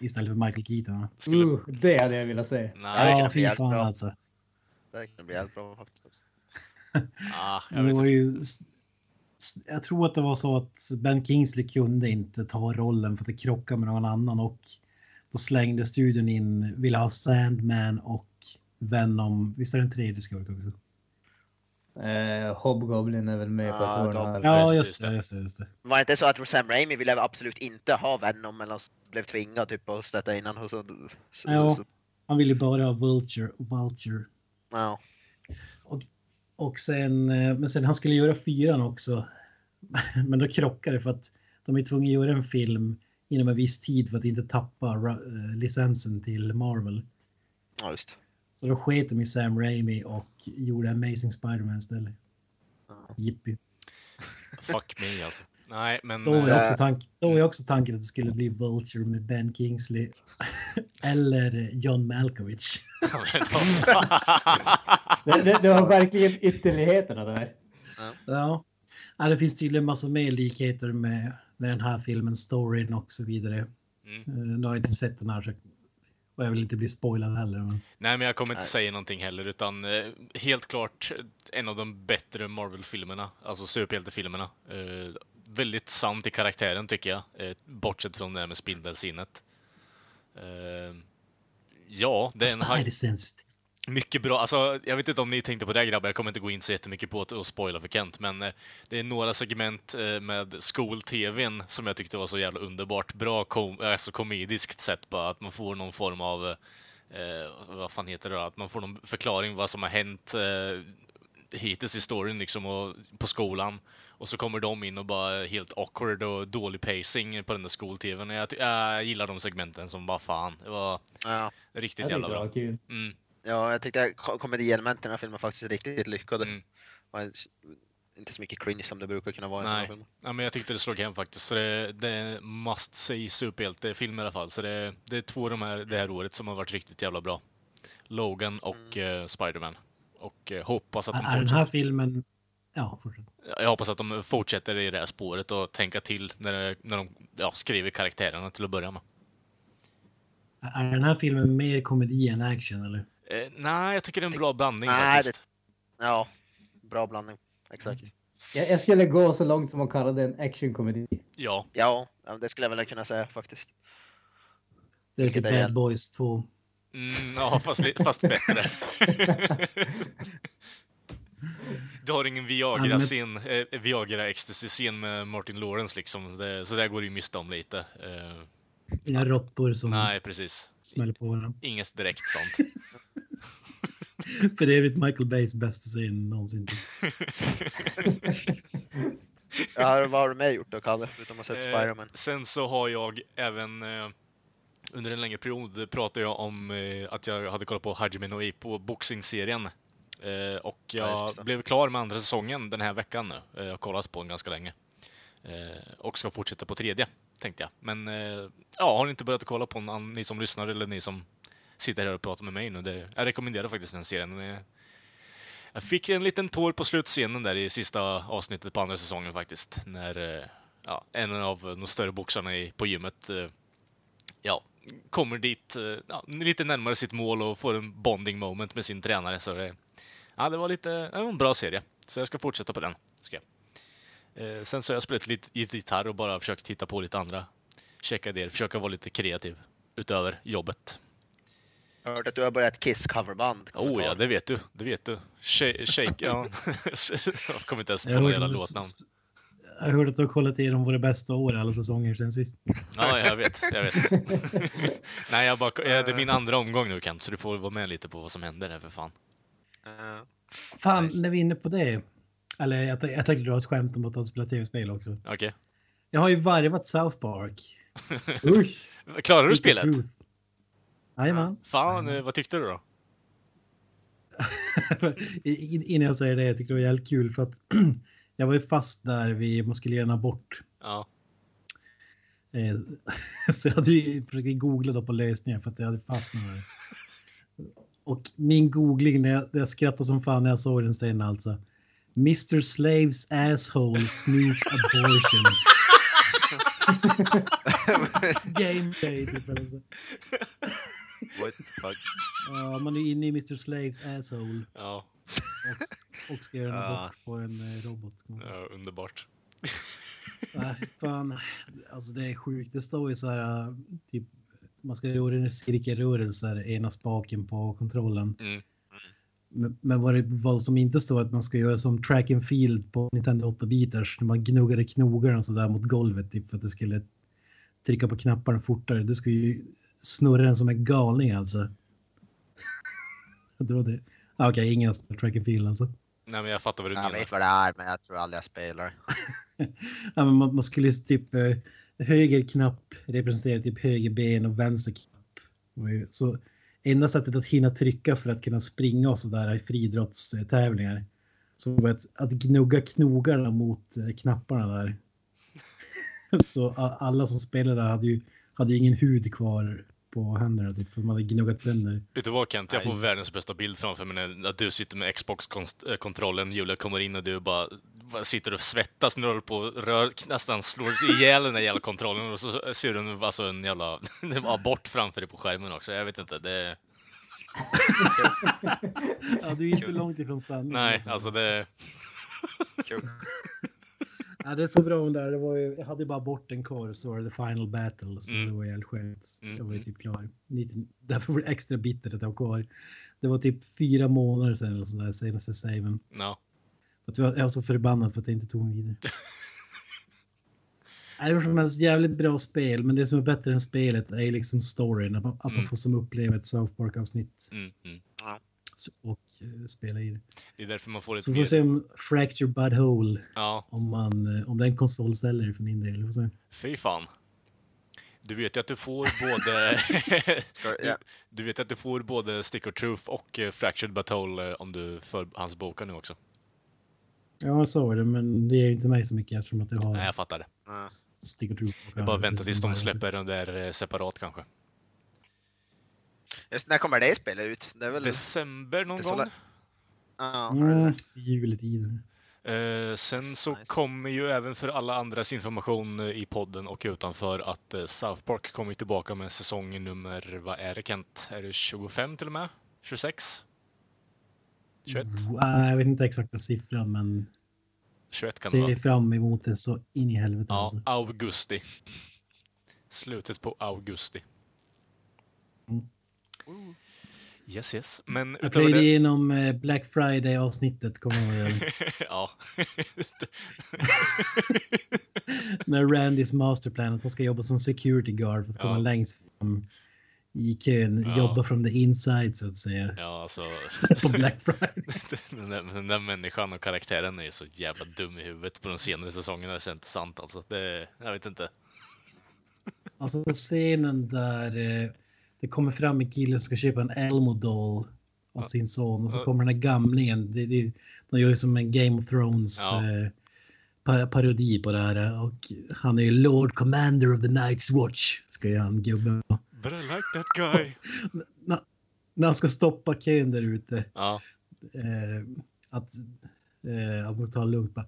istället för Michael Keaton. Skulle... Uh, det hade jag velat se. Nej, Ja, fy fan bra. alltså. Det kan bli jävligt bra faktiskt. Också. ah, jag Det var inte. ju, jag tror att det var så att Ben Kingsley kunde inte ta rollen för att det krockade med någon annan och då slängde studion in, ville ha Sandman och Venom. Visst är det en tredje skurk också? Eh, Hobgoblin är väl med på den Goblin. här. Ja, just det. Just det, just det. Var det inte så att Sam Raimi ville absolut inte ha Venom men blev tvingad typ att sätta in honom? Ja. Han ville ju bara ha Vulture. Vulture. ja. Och sen, eh, men sen han skulle göra fyran också. *laughs* Men då krockade det för att de är tvungna att göra en film inom en viss tid för att inte tappa eh, licensen till Marvel. ja, just. Så då sket de i Sam Raimi och gjorde Amazing Spider-Man istället. Ja. Yippie. Fuck me alltså. Nej, men... Då är, eh, också tank, också tanken att det skulle bli Vulture med Ben Kingsley. Eller John Malkovich. *laughs* Det, det, det var verkligen ytterligheterna där. Ja. ja, det finns tydligen massa mer likheter med, med den här filmen, storyn och så vidare. Mm. Eh, Nu har jag inte sett den här så jag Och jag vill inte bli spoilad heller. Men... Nej, men jag kommer inte Nej. säga någonting heller, utan eh, helt klart en av de bättre Marvel-filmerna, alltså superhjältefilmerna. Eh, väldigt sant i karaktären, tycker jag, eh, bortsett från det här med spindelsinnet. Eh, ja, det är en... Sensitivt. Mycket bra. Alltså, jag vet inte om ni tänkte på det grabbar, jag kommer inte gå in så jättemycket på att spoila för Kent, men eh, det är några segment eh, med skol-tvn som jag tyckte var så jävla underbart. Bra, kom alltså komediskt sätt bara, att man får någon form av, eh, vad fan heter det då? Att man får någon förklaring vad som har hänt eh, hittills i storyn liksom, och, på skolan. Och så kommer de in och bara helt awkward och dålig pacing på den där skol-tvn. Jag, jag gillar de segmenten som bara fan. Det var Ja. riktigt jävla bra. var kul. Mm, ja, jag tyckte ko- komedielementen i den här filmen var faktiskt riktigt lyckade. mm. Och inte så mycket cringe som det brukar kunna vara i den här Nej. filmen. Ja, men jag tyckte det slog hem faktiskt. Så det, det är must see superhjältefilm i alla fall. Så det, det är två av de här, det här året som har varit riktigt jävla bra. Logan och eh, Spiderman. Och eh, hoppas att de Är den fortsätter. här filmen... Ja, fortsätt. Jag hoppas att de fortsätter i det här spåret och tänka till när, när de ja, skriver karaktärerna till att börja med. Är den här filmen mer komedi än action eller? Eh, nej, jag tycker det är en bra blandning Nej, faktiskt. Ja, bra blandning. Exakt. Jag, jag skulle gå så långt som att kalla det en actionkomedi. Ja, Ja, det skulle jag väl kunna säga faktiskt. Det är typ Bad Boys 2. mm, ja fast, fast bättre. *laughs* *laughs* *laughs* Du har ingen Viagra-scen, eh, Viagra-ecstasy-scen med Martin Lawrence liksom. Det, så där går det ju miste om lite. Eh, Inga råttor som nej, precis. smäller på varandra. Inget direkt sånt. *laughs* För det är Michael Bays bästa scen någonsin. *laughs* Ja, vad har du med gjort då, Kalle? Förutom att ha sett Eh, Spiderman. sen så har jag även eh, under en längre period pratat jag om eh, att jag hade kollat på Hajime no Ippo boxing-serien. Eh, och Ja, jag det. blev klar med andra säsongen den här veckan nu. Eh, jag har kollat på den ganska länge. Eh, och ska fortsätta på tredje, tänkte jag. Men eh, ja, har ni inte börjat kolla på den, ni som lyssnar eller ni som sitter här och pratar med mig nu. Det, jag rekommenderar faktiskt den serien. Den är, jag fick en liten tår på slutscenen där i sista avsnittet på andra säsongen faktiskt. När eh, ja, en av de större boxarna i, på gymmet eh, ja, kommer dit ja, lite närmare sitt mål och får en bonding moment med sin tränare. Så det, ja, det var lite det var en bra serie. Så jag ska fortsätta på den. Ska jag. Eh, sen så har jag spelat lite, gitarr och bara försökt titta på lite andra checka idéer, försöka vara lite kreativ utöver jobbet. Jag har hört att du har börjat Kiss coverband. Oh ja, det vet du. Det vet du. Shake, shake ja. *laughs* jag kommer inte ens på några jävla låtnamn. Jag hörde att du har kollat igenom våra bästa år alla säsonger sen sist. Ja, jag vet. Jag vet. *laughs* *laughs* Nej, jag bara, ja, det är min andra omgång nu Kent, så du får vara med lite på vad som händer här för fan. Ja. Fan, när vi är inne på det. Eller jag, jag tänkte dra ett skämt om att han spelar tv-spel också. Okej. Jag har ju varvat South Park. *laughs* Usch! Klarar du spelet? Jajamän. Fan, eh, vad tyckte du då? *laughs* In- Innan jag säger det, jag tyckte det var jävligt kul för att *clears throat* jag var ju fast där vi man skulle göra en abort. Ja. Eh, *laughs* Så jag hade ju försökt googla då på lösningar för att jag hade fastnat där. Och min googling, när jag, skrattade som fan när jag såg den sen alltså. Mr Slaves asshole snoop abortion. *laughs* Gameplay typ eller så. What the fuck? Ja, man är inne i Mr Slaves asshole Ja, och, och ska göra en Ja. abort på en eh, robot. ja underbart. Nej, fan. Alltså det är sjukt. Det står ju så här, äh, typ, man ska göra en cirkelrörelse, ena spaken på kontrollen. Mm. Men, men vad, det, vad som inte står att man ska göra som track and field på Nintendo 8-bitars, när man gnuggade knogarna så där mot golvet, typ för att det skulle trycka på knapparna fortare. Det skulle ju snurra den som en galning alltså. *laughs* det var det. Ah, Okej, ingen har spelat track and field alltså. Nej, men jag fattar vad du Jag menar. vet vad det är, men jag tror aldrig jag spelar. *laughs* Ja, men man, man skulle ju typ eh, höger knapp representerar typ höger ben och vänster knapp. Så enda sättet att hinna trycka för att kunna springa och sådär i friidrottstävlingar. Så var att, att gnugga knogarna mot eh, knapparna där. *laughs* Så alla som spelade hade ju hade ingen hud kvar på händerna typ, för man hade gnuggat sönder. Vet du vad Kent? Jag får världens bästa bild framför mig när att du sitter med Xbox-kontrollen, Julia kommer in och du bara bara sitter och svettas när du håller på och rör, nästan slår ihjäl den där jävla kontrollen och så ser du en, alltså en jävla *laughs* abort framför dig på skärmen också. Jag vet inte, det... *laughs* Ja, du är inte långt ifrån sanningen. Nej, alltså det... Kul. *laughs* Ja, det är så bra om det där. Det var ju, jag hade bara bort en kvar så var det the final battle. Så Mm. det var helt skönt. Mm, Jag var ju mm. typ klar. Lite, därför var det extra bittert att jag var kvar. Det var typ fyra månader sedan eller sådär senaste saven. Ja. Att jag var- så förbannad för att jag inte tog mig vidare. *laughs* Det var som helst jävligt bra spel, men det som är bättre än spelet är liksom storyn. Att man, att man Mm. får som uppleva ett South Park-avsnitt Mm, mm. Och eh, spela i det. Det är därför man får ett Så får vi mer... se om Fracture Butthole, Ja, om, man, eh, om det är en konsolsäljare för min del. Vi får se. fy fan. Du vet ju att du får *laughs* både... *laughs* du, du vet att du får både Stick of Truth och eh, Fractured eh, om du för hans bokar nu också. Ja, jag sa det, men det är ju inte mig så mycket eftersom att jag har Nej, jag fattar det. Stick Troop. Det är bara att vänta tills de släpper den där separat kanske. Just när kommer det spelet ut? Det är väl... December någon gång. Ja, Mm, juletiden. Eh, sen så Nice. kommer ju även för alla andras information eh, i podden och utanför att eh, South Park kommer tillbaka med säsong nummer, vad är det Kent? Är det 25 till och med? 26? 21? Uh, jag vet inte exakta siffran, men 21 kan ser fram emot det så in i helvete. Ja, Alltså. augusti. Slutet på augusti. Mm. Yes, yes. Men Jag utöver det... igenom eh, Black Friday-avsnittet, kommer jag ihåg. *laughs* ja. *laughs* När Randys masterplan att de ska jobba som security guard för att komma Ja. längst fram i kön, Ja. jobba from the inside så att säga. ja, alltså... *laughs* På Black Friday. den, där, den där människan och karaktären är ju så jävla dum i huvudet på de senare säsongerna. Det känns inte sant alltså. Det, jag vet inte. Alltså scenen där eh, det kommer fram en kille som ska köpa en Elmo doll åt sin son och så kommer den här gamlingen. Det, det, de gör ju som en Game of Thrones Ja. eh, pa parodi på det här och han är ju Lord Commander of the Night's Watch. Ska ju han gubben. But I like that guy. *laughs* När, när han ska stoppa kön där ute. Ja, Eh, att, eh, att man det lugnt bara.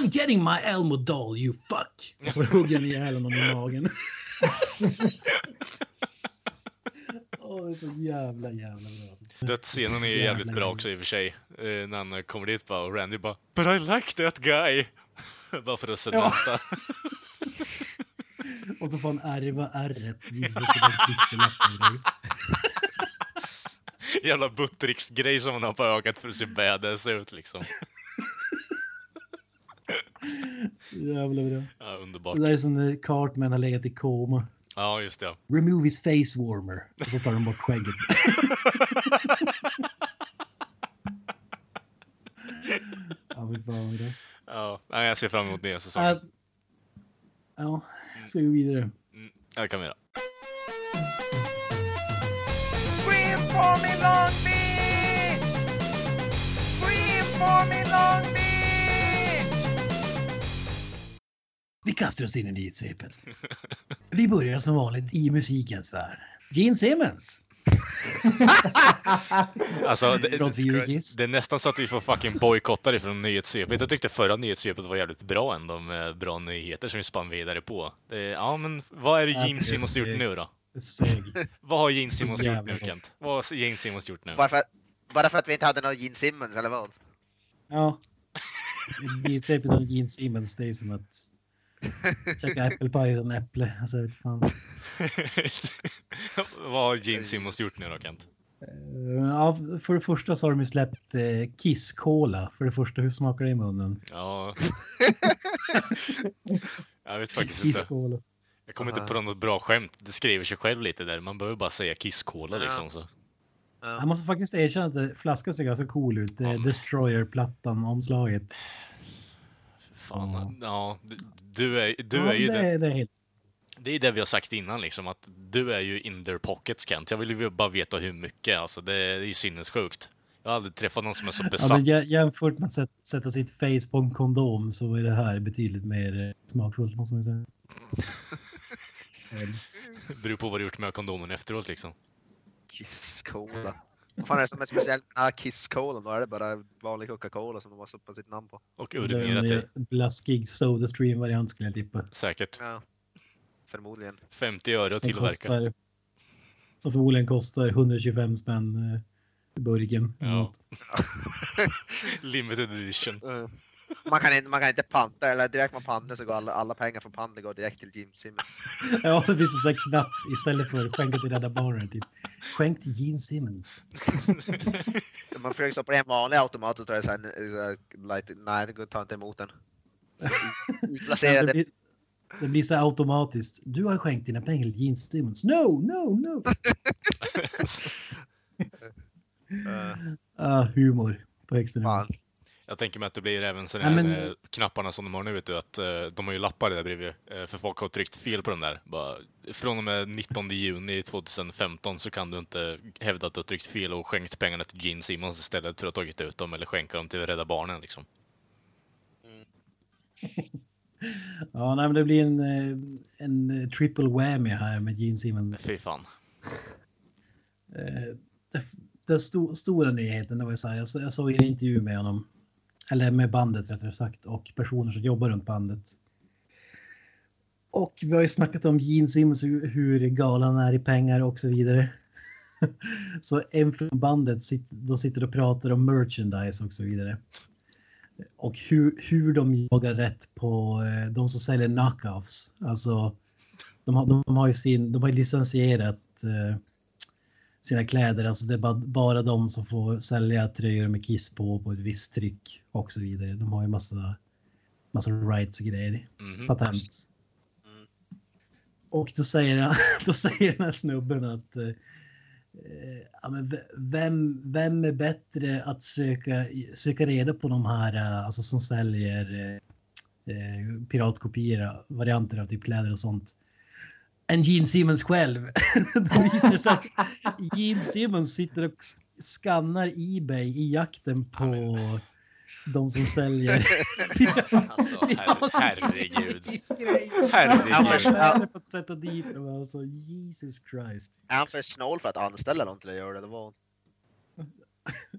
I'm getting my Elmo doll you fuck! Och så hugger han ihjäl honom i magen. *laughs* *laughs* Åh, det är så jävla jävla bra. dödsscenen är ju jävligt bra också i och för sig. Eh, när han kommer dit bara och Randy bara But I like that guy. *laughs* bara för att sedmenta. *laughs* Och så får han ärva ärret. *laughs* Jävla buttericksgrej som han har på ögat för att se badass ut liksom. Jävla bra. Ja, underbart. Det där är som när Cartman har legat i koma. Ja, just det. Remove his face warmer. Och så tar de bort skägget. *laughs* ja, fy fan bra. Ja, jag ser fram emot nya säsongen. Äh, Ja, ska vi gå vidare. Mm, det kan vi göra. Scream for me Long Beach! Scream for me Long Beach! Vi kastar oss in i nyhetssvepet. *laughs* Vi börjar som vanligt i musikens värld. Gene Simmons *laughs* Alltså, det, det är nästan så att vi får fucking bojkotta det från nyhetssvepet. Jag tyckte förra nyhetssvepet var jävligt bra ändå med bra nyheter som vi spann vidare på. Det, ja, men vad är det Gene Simmons gjort nu då? Vad har Gene Simmons gjort nu. Kent? Vad har Gene Simmons gjort nu? Bara för, att, bara för att vi inte hade någon Gene Simmons eller vad? Ja. *laughs* Nyhetssvepet om Gene Simmons, det är som att käka äppelpaj utan äpple. Alltså, vet fan. *laughs* vad har Gene Simmons gjort nu då, Kent? Eh, Ja, för det första så har de ju släppt eh, Kiss Cola. För det första, hur smakar det i munnen? Ja... *laughs* jag vet faktiskt Kiss inte. Cola. Jag kommer inte på något bra skämt. Det skriver sig själv lite där. Man behöver bara säga Kiss-Cola Ja. liksom. Så. Jag måste faktiskt erkänna att det- flaskan ser ganska cool ut. Ja. Destroyer-plattan, omslaget. Fan, ja. du- Du är, du ja, är ju det, den, det är helt... Det är det vi har sagt innan liksom, att du är ju in their pockets Kent. Jag vill ju bara veta hur mycket, alltså det är ju sinnessjukt. Jag har aldrig träffat någon som är så Ja, besatt. jä- jämfört med att sätta, sätta sitt face på en kondom så är det här betydligt mer eh, smakfullt måste man säga. Det *laughs* beror på vad du gjort med kondomen efteråt liksom. Kiss Cola. Vad fan är det som är speciellt med den här Kiss-kolan? Då är det bara vanlig Coca-Cola som de har stoppat sitt namn på. Och urminerat det. en blaskig Sodastream-variant skulle jag tippa. Säkert. Ja. Förmodligen. 50 öre att Som tillverka. kostar- Som förmodligen kostar 125 spänn eh, i burken. Ja. *laughs* Limited edition. Man kan, inte, man kan inte panta, eller direkt man pantar så går alla, alla pengar från panten går direkt till Jim Simmons. *laughs* Ja, det finns en sån här knapp istället för skänka till Rädda Barnen. Typ. Skänk till Gene Simmons. *laughs* Man försöker stoppa i en vanlig automat och så är det såhär, light, nej det går tar inte emot den. *laughs* Ja, det, blir, det blir så här automatiskt. Du har skänkt dina pengar till Gene Simmons. No, no, no. eh, Ah, humor på högsta nivå. Jag tänker mig att det blir även sådana Ja, men- med knapparna som de har nu, vet du, att eh, de har ju lappar där bredvid, eh, för folk har tryckt fel på den där. Bara, från och med 19 juni 2015 så kan du inte hävda att du har tryckt fel och skänkt pengarna till Gene Simmons istället för att ha tagit ut dem eller skänka dem till Rädda Barnen liksom. *laughs* Ja, nej, men det blir en, eh, en eh, triple whammy här med Gene Simmons. Fy fan. Eh, det, den sto, stora nyheten, det var ju så här, jag, jag såg en intervju med honom, eller med bandet rättare sagt, och personer som jobbar runt bandet. Och vi har ju snackat om Gene Simmons, hur, galan är i pengar och så vidare. *laughs* så en från bandet, de sitter och pratar om merchandise och så vidare. Och hur, hur de jagar rätt på eh, de som säljer knockoffs. Alltså, de har, de har ju sin, de har ju licensierat eh, sina kläder. Alltså det är bara, bara de som får sälja tröjor med Kiss på, på ett visst tryck och så vidare. De har ju massa, massa rights och grejer. Mhm. Patent. Mm. Och då säger, *laughs* då säger den här snubben att eh, ja, men vem, vem är bättre att söka, söka reda på de här eh, alltså, som säljer eh, eh, piratkopior, varianter av typ kläder och sånt än Gene Simmons själv. *laughs* Då visar det sig att Gene Simmons sitter och sk- skannar Ebay i jakten på de som säljer Alltså, her- *laughs* herregud. Herregud. Han är på att sätta dit dem alltså. Jesus Christ. Är han för snål för att anställa någon till att göra det? det var...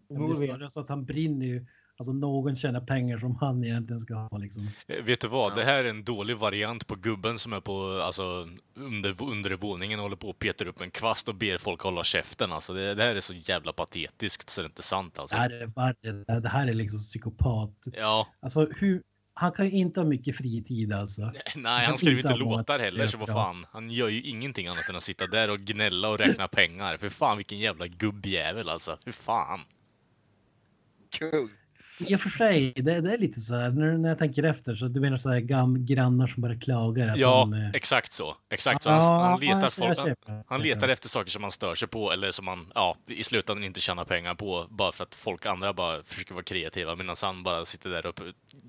*laughs* Det snarare så att han brinner ju. Alltså någon tjänar pengar som han egentligen ska ha liksom. Eh, Vet du vad? Det här är en dålig variant på gubben som är på alltså, under, undervåningen och håller på att petar upp en kvast och ber folk hålla käften. Alltså, det, det här är så jävla patetiskt så det är inte sant alltså. Det här är, det här är liksom psykopat. Ja, Alltså hur, han kan ju inte ha mycket fritid alltså. nej, han kan skriver inte låtar heller, så vad fan. Han gör ju ingenting annat än att sitta där och gnälla och räkna pengar. För fan vilken jävla gubbjävel alltså. För fan. Kung! I och för sig, det, det är lite så här, när, när jag tänker efter, så du menar så här gam, grannar som bara klagar att Ja, de... eh, exakt så. Exakt så. Han, ja, han letar folk. Han, han letar efter saker som han stör sig på eller som han, ja, i slutändan inte tjänar pengar på bara för att folk andra bara försöker vara kreativa medan han bara sitter där och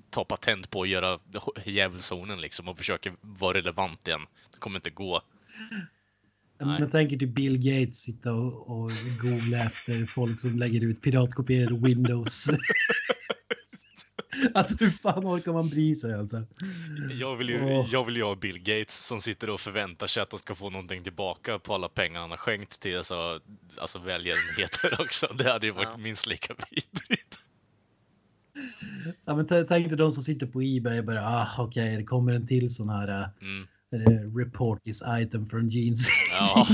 tar patent på att göra djävulszonen liksom och försöker vara relevant igen. Det kommer inte gå. Jag tänker till Bill Gates sitta och, och googla efter folk som lägger ut piratkopierade Windows. *laughs* *laughs* alltså hur fan orkar man bry sig alltså? Jag vill ju, Åh. jag vill ju ha Bill Gates som sitter och förväntar sig att de ska få någonting tillbaka på alla pengar han har skänkt till alltså, alltså välgörenheter *laughs* också. Det hade ju varit Ja. minst lika vidrigt. *laughs* Ja, men tänk dig de som sitter på Ebay och bara, ah okej, det kommer en till sån här uh, Mm. report this item från jeans. Ja.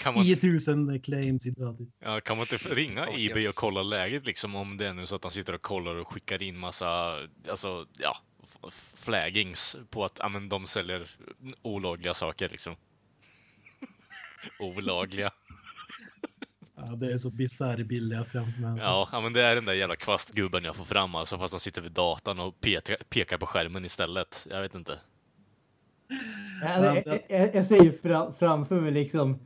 Kan man, 10 000 claims idag. typ. ja, kan man inte ringa. Ebay och kolla läget liksom om det är nu så att han sitter och kollar och skickar in massa, alltså, ja, flaggings på att ja, men de säljer olagliga saker liksom. *laughs* Olagliga. Ja, det är så bisarr har framför mig. Alltså. Ja, men det är den där jävla kvastgubben jag får fram alltså, fast han sitter vid datorn och pekar, pekar på skärmen istället. Jag vet inte. Ja, det- jag, jag, jag ser ju fram, framför mig liksom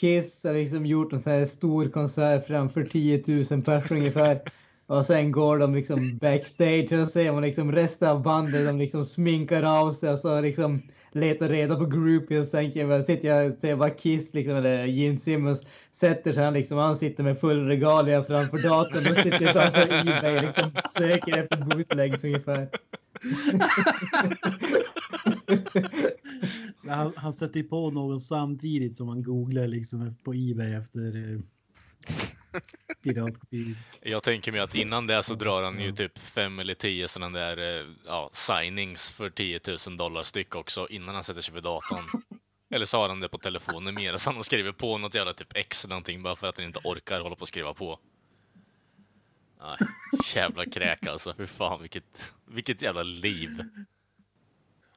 Kiss har liksom gjort en sån här stor konsert framför 10 000 personer ungefär. Och sen går de liksom backstage och ser man liksom resten av bandet. De liksom sminkar av sig och så liksom letar reda på groupies. Och tänker jag, sitter jag och ser bara Kiss liksom, eller Gene Simmons sätter sig han liksom. Han sitter med full regalia framför datorn och sitter framför Ebay och liksom söker efter bootlegs ungefär. *laughs* Han, han sätter ju på någon samtidigt som han googlar liksom på Ebay efter... eh, *laughs* Piratkopior. Jag tänker mig att innan det så drar han ju typ fem eller tio sådana där eh, ja, signings för 10 000 dollar styck också innan han sätter sig vid datorn. Eller så har han det på telefonen medan han skriver på något jävla typ X eller någonting bara för att han inte orkar hålla på och skriva på. Nej, jävla kräk alltså. Fy fan vilket, vilket jävla liv.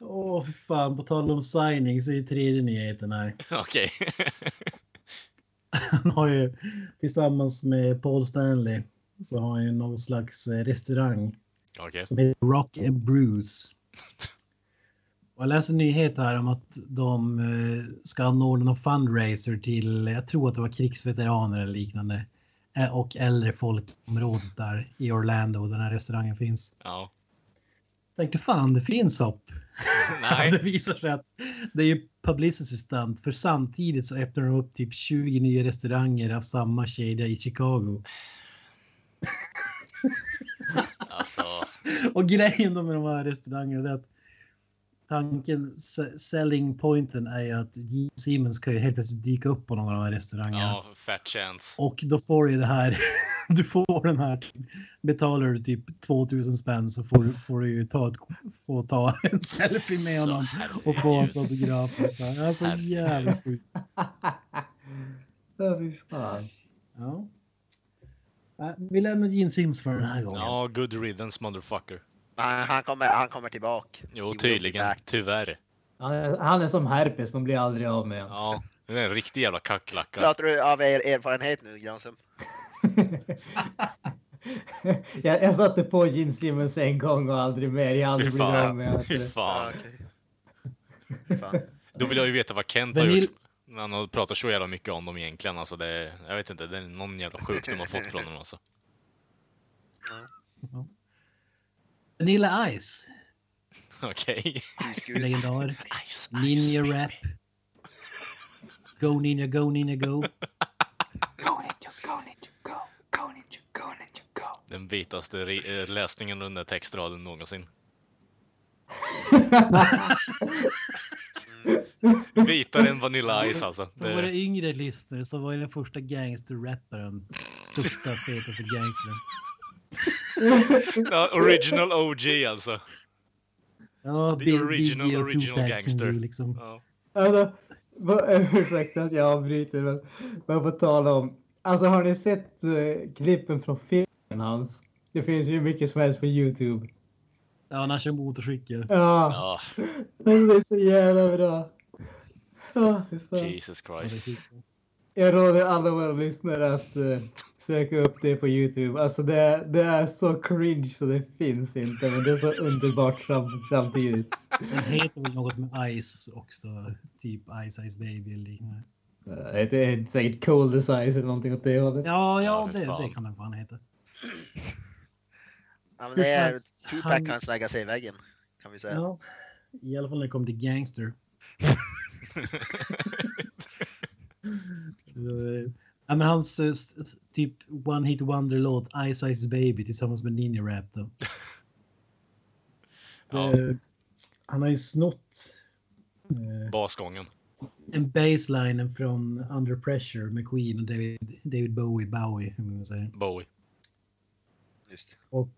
Åh, fy fan. På tal om signings är ju tredje nyheten här. *laughs* Okej. Han har ju tillsammans med Paul Stanley så har han ju någon slags eh, restaurang Okej. som heter Rock and Bruce. Och jag läste en nyhet här om att de eh, ska anordna någon fundraiser till, jag tror att det var krigsveteraner eller liknande. eh, Och äldre folk i området där i Orlando, där den här restaurangen finns. Ja. Tänkte fan, det finns hopp. *laughs* Det Nej. visar sig att det är ju publicity stunt för samtidigt så öppnar de upp typ 20 nya restauranger av samma kedja i Chicago. Alltså. Och grejen då med de här restaurangerna är att tanken, selling pointen är ju att Gene Simmons kan ju helt plötsligt dyka upp på någon av de här restaurangerna. Ja, fat chance. Och då får du ju det här, *laughs* du får den här, betalar du typ 2000 spänn så får du, får du ju ta, ett, få ta en selfie med Så, honom och få hans autograf. Alltså Herregud. jävla sjukt. Ja, fy fan. Ja. Äh, Vi lämnar Gene Sims för den här gången. Ja, good riddance motherfucker. Han, han, kommer, han kommer tillbaka. Jo, tydligen. Tyvärr. Han är, han är som herpes, man blir aldrig av med. Ja, det är en riktig jävla kacklacka. Pratar du av er erfarenhet nu, Granström? *laughs* jag, jag satte på Gene Simmons en gång och aldrig mer. Jag aldrig blivit av med *laughs* Fy fan. Då vill jag ju veta vad Kent har gjort. Han har pratat så jävla mycket om dem egentligen. Alltså det, jag vet inte, det är någon jävla sjukdom har fått från honom alltså. Vanilla Ice, Okej. legendar. Ice, Ninja ice, rap. baby. Go Ninja, go Ninja, go. Go ninja, go ninja, go. Go ninja, go ninja, go. Den vitaste eh, läsningen under textraden någonsin. *laughs* Vitare än Vanilla Ice alltså. För våra Det, yngre lyssnare så var ju den första gangsterrapparen största *laughs* fetaste gangstern. *laughs* ja, original OG alltså. Ja, The Big original, och original gangster. Liksom. Ja. Alltså, *laughs* ursäkta att jag avbryter, men vad på tala om. Alltså har ni sett uh, klippen från filmen hans? Det finns ju mycket som helst på Youtube. Ja, han kör motorcykel. Ja, ja, *laughs* det är så jävla bra. Ja. Jesus Christ. Jag råder alla våra lyssnare att eh, söka upp det på Youtube. Alltså det, är- det är så cringe så det finns inte, men det är så underbart sam, samtidigt. Den heter väl något med Ice också. Typ Ice Ice Baby eller liknande. Uh, det är säkert Cold Ice eller någonting åt det hållet. Ja, Ja, det, det kan den fan heta. Ja, men det är Tupac kan lägga sig i väggen. Kan vi säga. Ja. I alla fall när det kommer till gangster. *laughs* *laughs* Ja, men hans eh, typ One Hit Wonder-låt Ice Ice Baby tillsammans med Ninja Rap då. *laughs* Ja. Eh, Han har ju snott eh, Basgången. en baseline från Under Pressure med Queen och David, David Bowie, Bowie, hur man säger. Bowie. Just. Och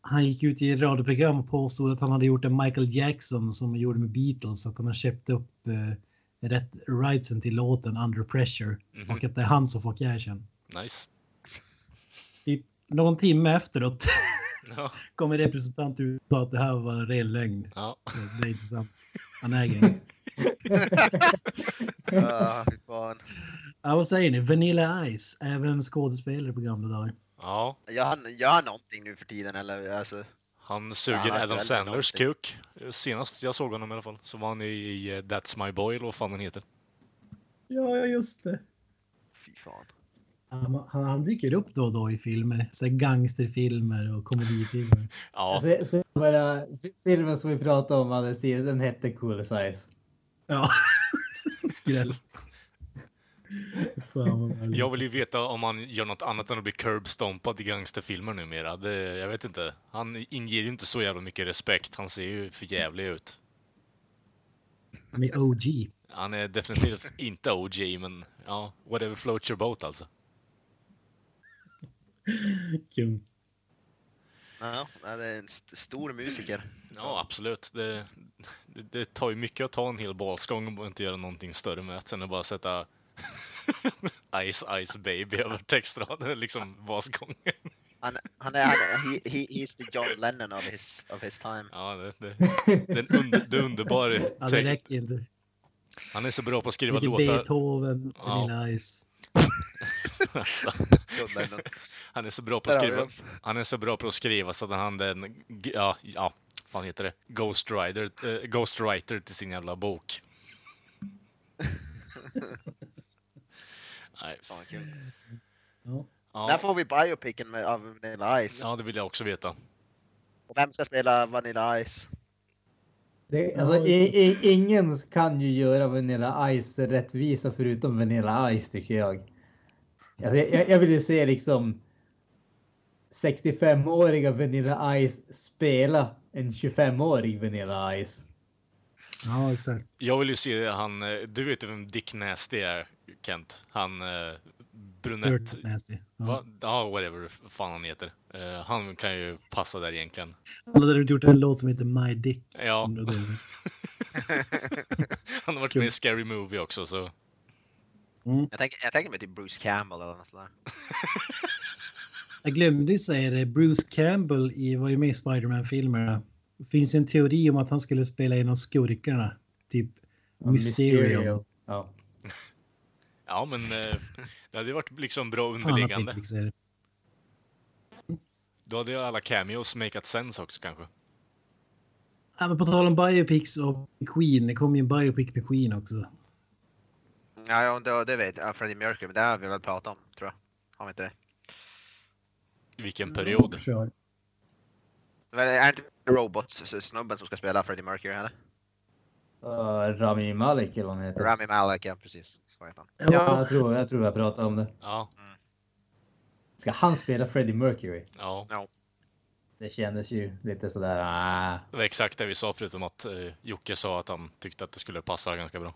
han gick ut i radioprogram och påstod att han hade gjort en Michael Jackson som han gjorde med Beatles. Att han har köpt upp rätt rightsen till låten Under Pressure. Mhm. Och att det är han som får cashen. Nice. Typ någon timme efteråt *laughs* Ja. kommer representant ut och sa att det här var en ren lögn. ja. Det är inte sant. Han äger. Ja, *laughs* fy fan. Ja, vad säger ni? Vanilla Ice, även skådespelare på gamla dagar. ja. Gör han, gör han någonting nu för tiden eller? Alltså, Han suger Ja, Adam Sandlers kuk. Senast jag såg honom i alla fall så var han i, i eh, That's My Boy, eller vad fan den heter. Ja, just det. fy fan. Han, han, han dyker upp då och då i filmer. Så här gangsterfilmer och komedifilmer. *laughs* Ja, filmen som vi pratade om, den hette Cool As Ice. Ja. *laughs* Skräll. Jag vill ju veta om han gör något annat än att bli curbstompad i gangsterfilmer numera. Det, jag vet inte. Han inger ju inte så jävla mycket respekt. Han ser ju för jävlig ut. Med OG. Han är definitivt inte OG, men ja, whatever floats your boat alltså. Kung. Ja, nej, det är en st- stor musiker. Ja, absolut. Det, det, det tar ju mycket att ta en hel balsgång och inte göra någonting större med det. Sen att bara sätta *laughs* Ice Ice Baby över textraden, liksom basgången. Han, han är, han, he, he, he's the John Lennon of his, of his time. Ja, det, det, det, är en under, det är underbar Ja, det räcker inte. Han är så bra på att skriva Lite låtar. Beethoven, Ja. Vanilla Ice. *laughs* Alltså, John Lennon. han är så bra på att skriva. Han är så bra på att skriva så att han hade en, ja, ja, fan heter det? Ghost Rider, eh, Ghostwriter till sin jävla bok. *laughs* Nej, Fan, vad kul. Ja. När ja, får vi biopicen med, av Vanilla Ice? ja, det vill jag också veta. Och vem ska spela Vanilla Ice? Det, alltså, i, i, ingen kan ju göra Vanilla Ice rättvisa förutom Vanilla Ice tycker jag. Alltså, jag, jag vill ju se liksom 65-åriga Vanilla Ice spela en 25-årig Vanilla Ice. ja, exakt. Jag vill ju se han, eh, du vet ju vem Dick Nasty är, Kent? Han eh, brunett... Ja. Ja, whatever fan han heter. Eh, han kan ju passa där egentligen. Han hade gjort en låt som heter My Dick. Ja. *laughs* Han har varit med i Scary Movie också, så... Jag tänker, jag tänker mig typ Bruce Campbell eller något sådär. *laughs* Jag glömde ju säga det. Bruce Campbell i, var ju med i Spiderman-filmerna. Det finns en teori om att han skulle spela en av skurkarna. Typ Mysterio. Ja. Ja, men eh, *laughs* det hade ju varit liksom bra underliggande. Då hade ju alla cameos makat sense också kanske. Ja, men på tal om biopics och Queen. Det kom ju en biopic med Queen också. Ja, ja det, det vet jag. Freddie Mercury, men det har vi väl pratat om, tror jag. Har vi inte det? Vilken period. Kör. Men Är det inte Robots-snubben som ska spela Freddie Mercury, eller? Uh, Rami Malek eller vad han heter. Rami Malek, ja precis. Så heter han. Ja, Ja, jag tror, jag tror jag pratade om det. Ja, Ska han spela Freddie Mercury? ja. Det kändes ju lite sådär. Ah. Det var exakt det vi sa förutom att eh, Jocke sa att han tyckte att det skulle passa ganska bra.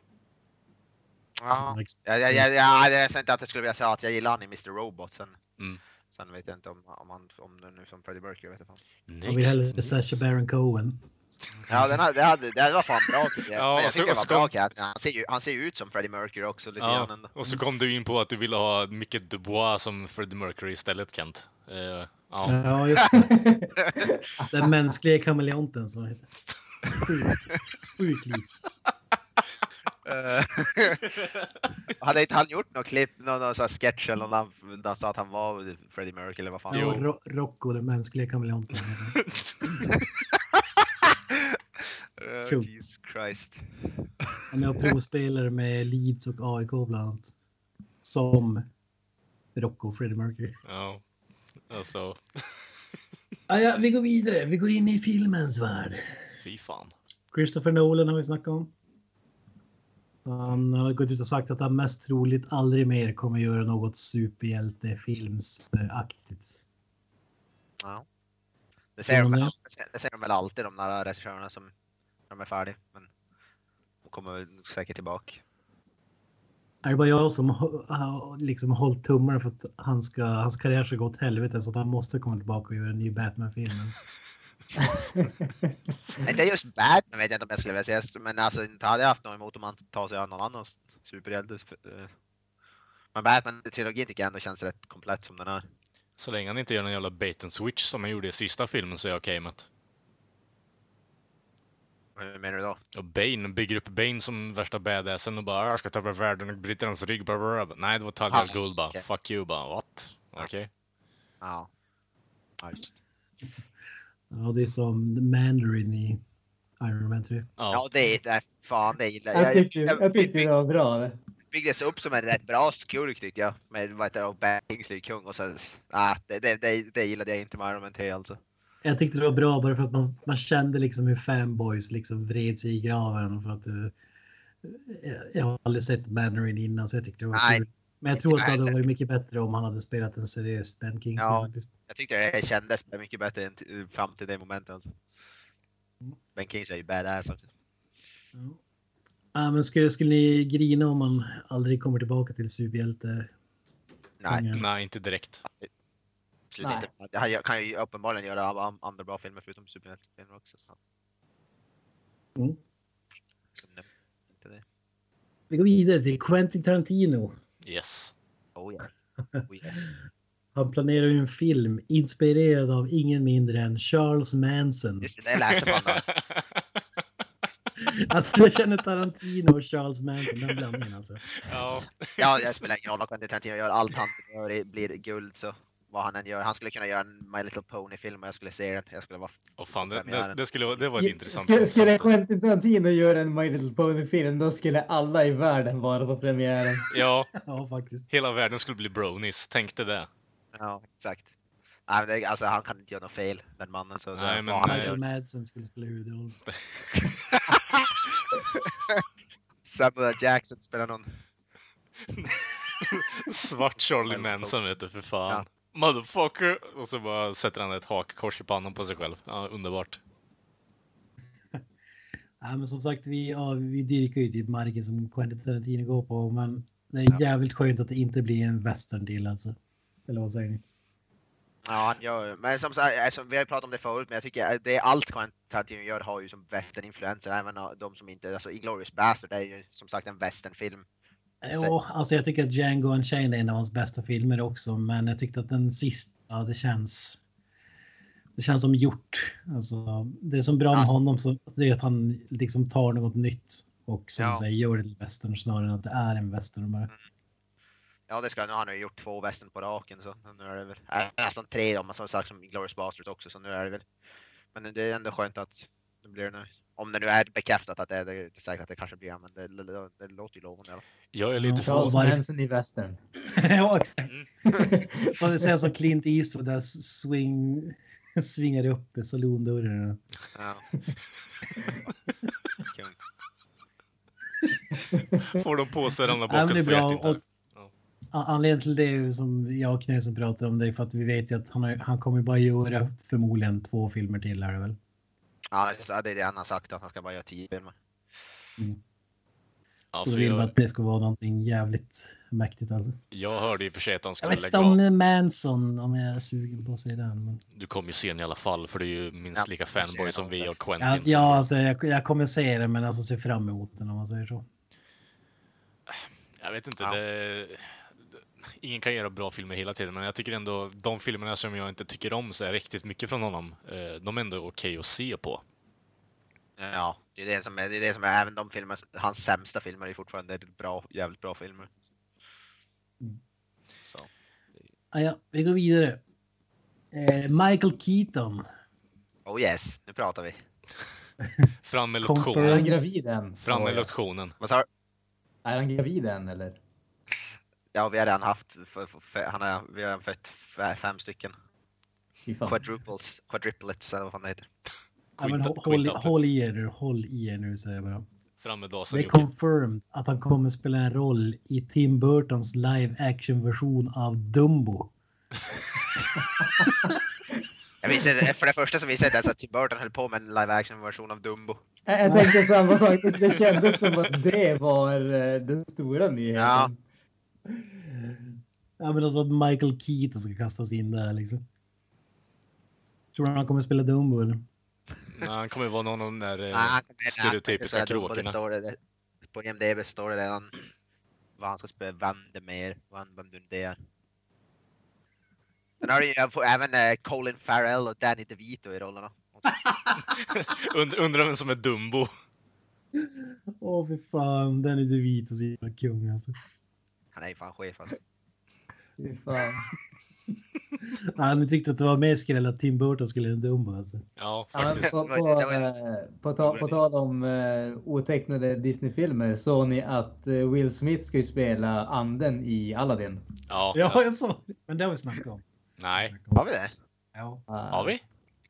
Ja, ja, ja, ja, ja, jag sa inte att jag skulle vilja säga att jag gillar han i Mr. Robot. Sen, Mm. sen vet jag inte om, om, han, om det nu som Freddie Mercury. Vet jag fan. Jag vill hellre Next. Sacha Baron Cohen. Ja, den hade, det, hade, det var fan bra tycker jag. Ja, jag så- tycker och det så var bra kom-. Han ser ju, han ser ju ut som Freddie Mercury också lite Ja, grann och så kom du in på att du ville ha Micke Dubois som Freddie Mercury istället, Kent. Eh, ja. Ja, just det. Den mänskliga kameleonten som heter. Sjuk- Sjuk liv. Eh, *laughs* hade inte han gjort något klipp, någon, någon sån här sketch eller någon där han sa att han var Freddie Mercury eller vad fan? Jo. Ro- Rocco, den mänskliga kameleonten. *laughs* Uh. Jesus Christ. Han är provspelare med Leeds och AIK bland annat. Som Rocco och Freddie Mercury. ja. Alltså, Ah, ja, vi går vidare. Vi går in i filmens värld. fy fan. Christopher Nolan har vi snackat om. Han har gått ut och sagt att han mest troligt aldrig mer kommer göra något superhjältefilmsaktigt. Ja. Det säger, de, det säger de väl alltid de där regissörerna som när de är färdiga. Men de kommer säkert tillbaka. Är det bara jag som har- liksom hållit tummarna för att han ska, hans karriär ska gå åt helvete så att han måste komma tillbaka och göra en ny Batman-film? *laughs* Inte just Batman vet jag inte om jag skulle vilja säga, men alltså inte hade jag haft något emot om han tar sig an någon annan superhjälte. eh. Men Batman-trilogin tycker jag ändå känns rätt komplett som den är. Så länge han inte gör någon jävla bait and switch som han gjorde i sista filmen så är jag okej med det. Hur menar du då? Och Bane, bygger upp Bane som värsta badassen och bara "Ah, jag ska ta över världen och bryta hans rygg. Bla, bla, bla. Nej, det var Talia al Ah, Ghul bara. okej. Fuck you bara. What? Okej. Ja. ja just. Ja, det är som The Mandarin i Iron Man 3. Ja. Ja, det är det. Fan, det gillar Jag tyckte, jag tyckte det var bra. Det. byggdes upp som en rätt bra skurk tyckte jag. Med vad heter det, Kingsley kung och sen, ah, det, det, det, det gillade jag inte med Iron Man 3 alltså. Jag tyckte det var bra bara för att man, man kände liksom hur fanboys liksom vred sig i graven. För att, eh, jag- jag har aldrig sett Mandarin innan så jag tyckte det var Nej, kul. Men jag tror att det hade varit mycket bättre om han hade spelat en seriös Ben Kingsley. Ja. faktiskt. Jag tyckte det kändes mycket bättre än fram till det momentet alltså. Ben Kingsley är ju badass också. Ja. Ja, men skulle, skulle ni grina om man aldrig kommer tillbaka till superhjälte? Nej. Nej, inte direkt. Absolut Nej. inte. Han kan ju uppenbarligen göra andra bra filmer förutom superhjältefilmer också. Så. Mm. Det. Vi går vidare till Quentin Tarantino. Yes. Oh yes. Oh, yes. *laughs* Han planerar ju en film inspirerad av ingen mindre än Charles Manson. Just det, det läste man då. *laughs* Alltså jag känner Tarantino och Charles Manson, den blandningen alltså. ja. Ja, det spelar ingen roll vad Quentin Tarantino gör. Allt han gör blir guld så vad han än gör. Han skulle kunna göra en My Little Pony-film och jag skulle se den. Jag skulle vara... Och fan, det, det, det, skulle, vara- det var ett intressant Skulle, skulle. Quentin Tarantino göra en My Little Pony-film då skulle alla i världen vara på premiären. *laughs* Ja, *laughs* Ja, faktiskt. hela världen skulle bli bronies. Tänkte det. Ja, exakt. Nej, men det, alltså, han kan inte göra något fel, den mannen. Så Nej, det, men nej. Michael Madsen skulle spela huvudrollen. *laughs* Samuel. Jackson spelar någon... Svart Charlie Manson vet du, för fan. Ja. Motherfucker! Och så bara sätter han ett hakkors i pannan på sig själv. Ja, underbart. *laughs* Ja, men som sagt, vi, ja, vi dyrkar ju typ marken som Quentin Tarantino går på, men det är Ja. jävligt skönt att det inte blir en western till alltså. Eller vad säger ni? Ja, han gör Men som sagt, alltså, vi har ju pratat om det förut, men jag tycker att det är allt Quentin Tarantino gör har ju som western-influenser. Även de som inte... Alltså, Inglourious Bastard är ju som sagt en westernfilm. Ja, alltså jag tycker att Django Unchained är en av hans bästa filmer också, men jag tyckte att den sista, det känns... Det känns som gjort. Alltså, det är som bra med Ja. honom, så det är att han liksom tar något nytt och som Ja. säger gör det till western snarare än att det är en western bara. Ja, det ska nu har han ju gjort två western på raken så nu är det väl äh, nästan tre om man som sagt som Glorious Bastards också så nu är det väl. Men det är ändå skönt att det blir nu. Om det nu är bekräftat att det är det, är säkert att det kanske blir men det, det, det, det låter ju lovande fall. Jag är lite Ja. förvånad. Manson i western. *laughs* ja, exakt. Så det ser som Clint Eastwood där swing, *laughs* svingar upp i salondörren. Ja. *laughs* Får de på sig ramla Ja, men bakåt det är för. Och, a- anledningen till det är ju som jag och Knösen pratar om det är för att vi vet ju att han, har, han kommer bara göra förmodligen två filmer till är det väl. Ja, det är- det han har sagt att han ska bara göra tio filmer. Ja, så vill vi jag, att det ska vara någonting jävligt mäktigt alltså. jag hörde i och för sig att han Jag skulle vet inte lägga av. om Manson, om jag är sugen på att se den. Men... Du kommer ju se den i alla fall, för det är ju minst Ja, lika fanboy jag som vi och Quentin. Ja, ja alltså, jag, jag kommer se den men alltså se fram emot den om man säger så. Jag vet inte, Ja. det... Ingen kan göra bra filmer hela tiden, men jag tycker ändå de filmerna som jag inte tycker om så är riktigt mycket från honom, eh, de är ändå okej att se på. Ja, det är det som är, det är det som är även de filmer, hans sämsta filmer är fortfarande bra, jävligt bra filmer. Mm. Så. Ah, ja, vi går vidare. Eh, Michael Keaton. Oh yes, nu pratar vi. *laughs* Fram med Confirm. Är han lotionen. gravid än? Fram med Ja, lotionen. Vad sa du? Är han gravid än eller? Ja, vi har redan haft, för, för, för, han har, vi har redan fött fem stycken. Fan. Quadruples, quadruplets eller vad fan det heter. Ja, men, håll, håll i er nu, håll i er nu säger jag bara. Fram med Det dasen är Jocke. confirmed att han kommer spela en roll i Tim Burtons live action version av Dumbo. *laughs* Jag visste, för det första så visste jag inte att Tim Burton höll på med en live action version av Dumbo. Jag jag tänkte samma sak. Det- Det kändes som att det var eh, den stora nyheten. Ja. Ja men alltså att Michael Keaton ska kastas in där liksom. Tror du han kommer spela Dumbo eller? Nej, han kommer ju vara någon av de där eh, stereotypiska kråkorna. det det- På IMDB står det redan vad han ska spela, vem vem nu det är. Sen har du ju även eh, Colin Farrell och Danny DeVito i rollerna. *laughs* Und, undrar vem som är Dumbo. Åh fy fan, den är DeVito så jävla kung alltså. Han är ju fan chef alltså. Fy fan. *laughs* Han tyckte att det var mer skräll att Tim Burton skulle göra en Dumbo alltså. Ja, Ja, faktiskt. på, var- på, på, ta, på tal om uh, otecknade Disney-filmer såg ni att eh, Will Smith ju spela anden i Aladdin. Ja, Ja, jag sa det. Men det har vi snackat om. Nej, Har vi det? Ja. har vi?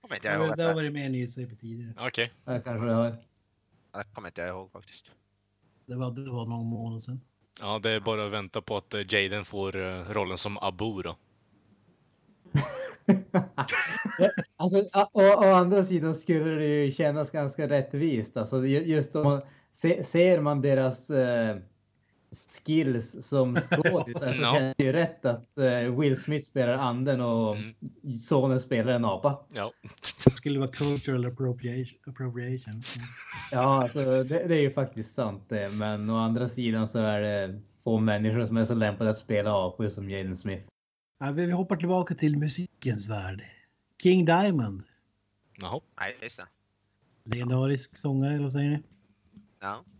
Kommer inte Det jag har, ihåg. det har varit med i nyhetssvepet tidigare. Okej. Ja, kanske det har. det kommer inte jag ihåg faktiskt. Det var, det var någon månad sedan. Ja, det är bara att vänta på att eh, Jaden får eh, rollen som Abu då. *laughs* Alltså, å, å, å andra sidan skulle det ju kännas ganska rättvist. Alltså, just om man se, ser man deras, eh, skills som *laughs* skådis så No. känns det ju rätt att eh, Will Smith spelar anden och Mm. sonen spelar en apa. Ja. Det skulle vara cultural appropriation. appropriation. Mm. *laughs* Ja, alltså, det, det är ju faktiskt sant det. Men å andra sidan så är det få människor som är så lämpade att spela apor som Jaden Smith. Ja, vi vi hoppar tillbaka till musikens värld. King Diamond. Jaha. Nej, just det. Legendarisk sångare, eller vad säger ni? Ja. Men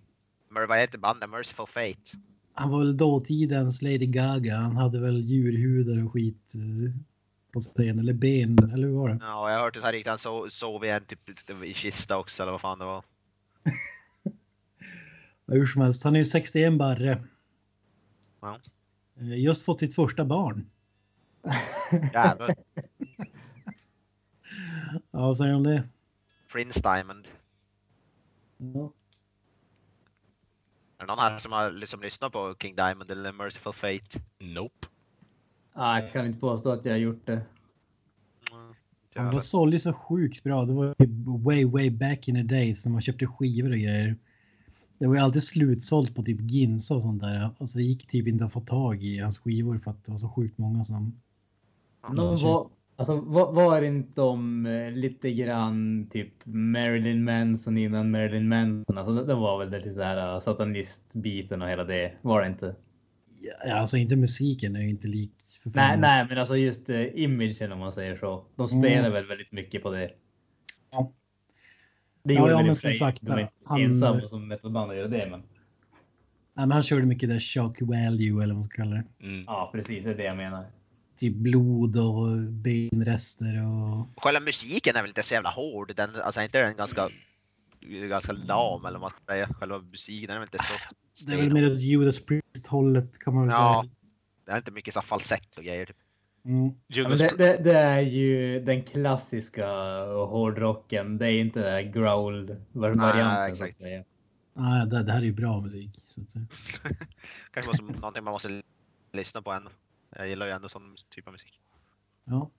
vad heter bandet? Merciful Fate? Han var väl dåtidens Lady Gaga. Han hade väl djurhudar och skit eh, på scen. Eller ben, eller hur var det? Ja, jag har hört det så här riktigt. Han sov, sov i en typ i kista också eller vad fan det var. *laughs* Hur som helst, han är ju 61 barre. Ja. Eh, Just fått sitt första barn. *laughs* Jävlar. *laughs* Ja, vad säger du om det? Prince Diamond. Ja. Är det någon här som har liksom lyssnat på King Diamond eller Merciful Fate? Nope. Ah, jag kan inte påstå att jag har gjort det. Mm. Han var sålde så sjukt bra. Det var way, way back in the days när man köpte skivor och grejer. Det var ju alltid slutsålt på typ Ginsa och sånt där. Alltså det gick typ inte att få tag i hans skivor för att det var så sjukt många som... De var, alltså, var, var inte de eh, lite grann typ Marilyn Manson innan Marilyn Manson? Alltså, det, det var väl det lite så här uh, satanistbiten och hela det. Var det inte? Ja, alltså inte musiken är ju inte lik. För Nej, nej, men alltså just uh, imagen om man säger så. De Mm. spelar väl väldigt mycket på det. Ja. Det Ja, gjorde ja, i men som sagt, de är inte han- ensamma som metalband att göra det, men Nej, men han körde mycket där shock value eller vad man ska kalla det. Mm. ja, precis, det är det jag menar. Typ blod och benrester och... Själva musiken är väl inte så jävla hård. Den, alltså inte den ganska, ganska lam eller vad man ska säga. Själva musiken är väl inte så. Det är väl mer åt Judas Priest-hållet kan man väl Ja. säga. Det är inte mycket så falsett och grejer. Typ. Mm. Judas, det, det, det är ju den klassiska hårdrocken. Det är inte growl-varianten så att säga. Ah, det, det här är ju bra musik. Så att säga. *laughs* Kanske måste, någonting man måste lyssna på ändå. Jag gillar ju ändå sån typ av musik. Ja.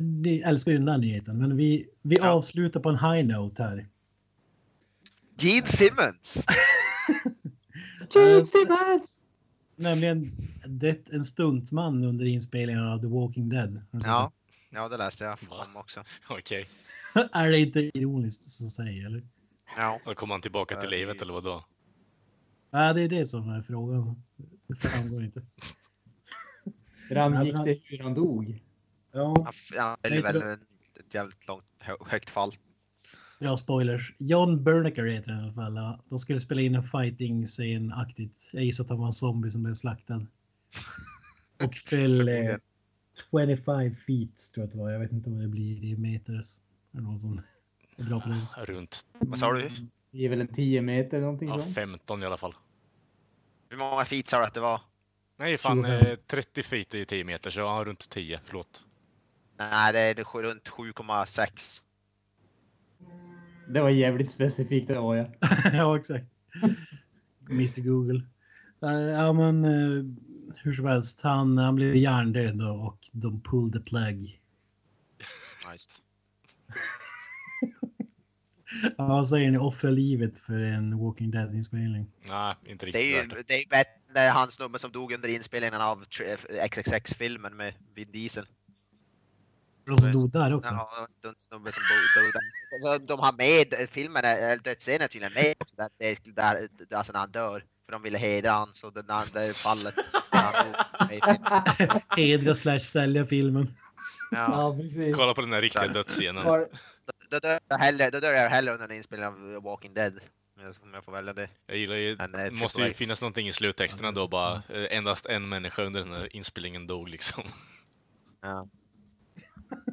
Ni älskar ju den där nyheten, men vi, vi Ja. avslutar på en high note här. Gene Simmons! *laughs* Gene Simmons! Nämligen dött en stuntman under inspelningen av The Walking Dead. Ja, ja det läste jag om också. *laughs* okej. det? *laughs* är det inte ironiskt så att säga, eller? Ja. Då kommer han tillbaka till livet eller vad då? Nej, det är det som är frågan. Det framgår inte. Framgick men- det hur han dog? Ja, Ja, det är väl ett jävligt långt, hö högt fall. bra spoilers. John Bernecker heter han i alla fall. Ja, De skulle spela in en fighting-scen-aktigt. Jag gissar att han var en zombie som blev slaktad. *laughs* Och föll eh, 25 feet tror jag att det var. Jag vet inte vad det blir i meters. Är det någon som är bra på det? Runt Vad sa du? Det är väl en 10 meter någonting ja, sånt? 15 i alla fall. Hur många feet sa du att det var? Nej, fan 25. eh, 30 feet är ju 10 meter, så ja, runt 10. Förlåt. Nej, det är det är runt 7,6. Det var jävligt specifikt det var jag. *laughs* ja, exakt. Mr Google. Eh, Ja, men eh, hur som helst. Han, han blev hjärndöd då och de pulled the plug. Nice. *laughs* Ja, vad säger ni? Offra livet för en Walking Dead-inspelning. Nej, inte Det riktigt är värt ju det. Det är han snubben som dog under inspelningen av XXX-filmen med Vin Diesel. De som dog där också. Ja, den snubben som dog. där. De, de har med filmen, eller dödsscenen är tydligen med också, där, där, där, alltså när han dör. För de ville hedra han, så det där fallet. där. Hedra slash sälja filmen. Ja. precis. Kolla på den här riktiga dödsscenen. Då, dör jag hellre, då dör jag hellre under en inspelning av Walking Dead. Om jag får välja det. Jag gillar ju, det måste ju finnas någonting i sluttexterna då bara, eh, endast en människa under den här inspelningen dog liksom. Ja. *laughs*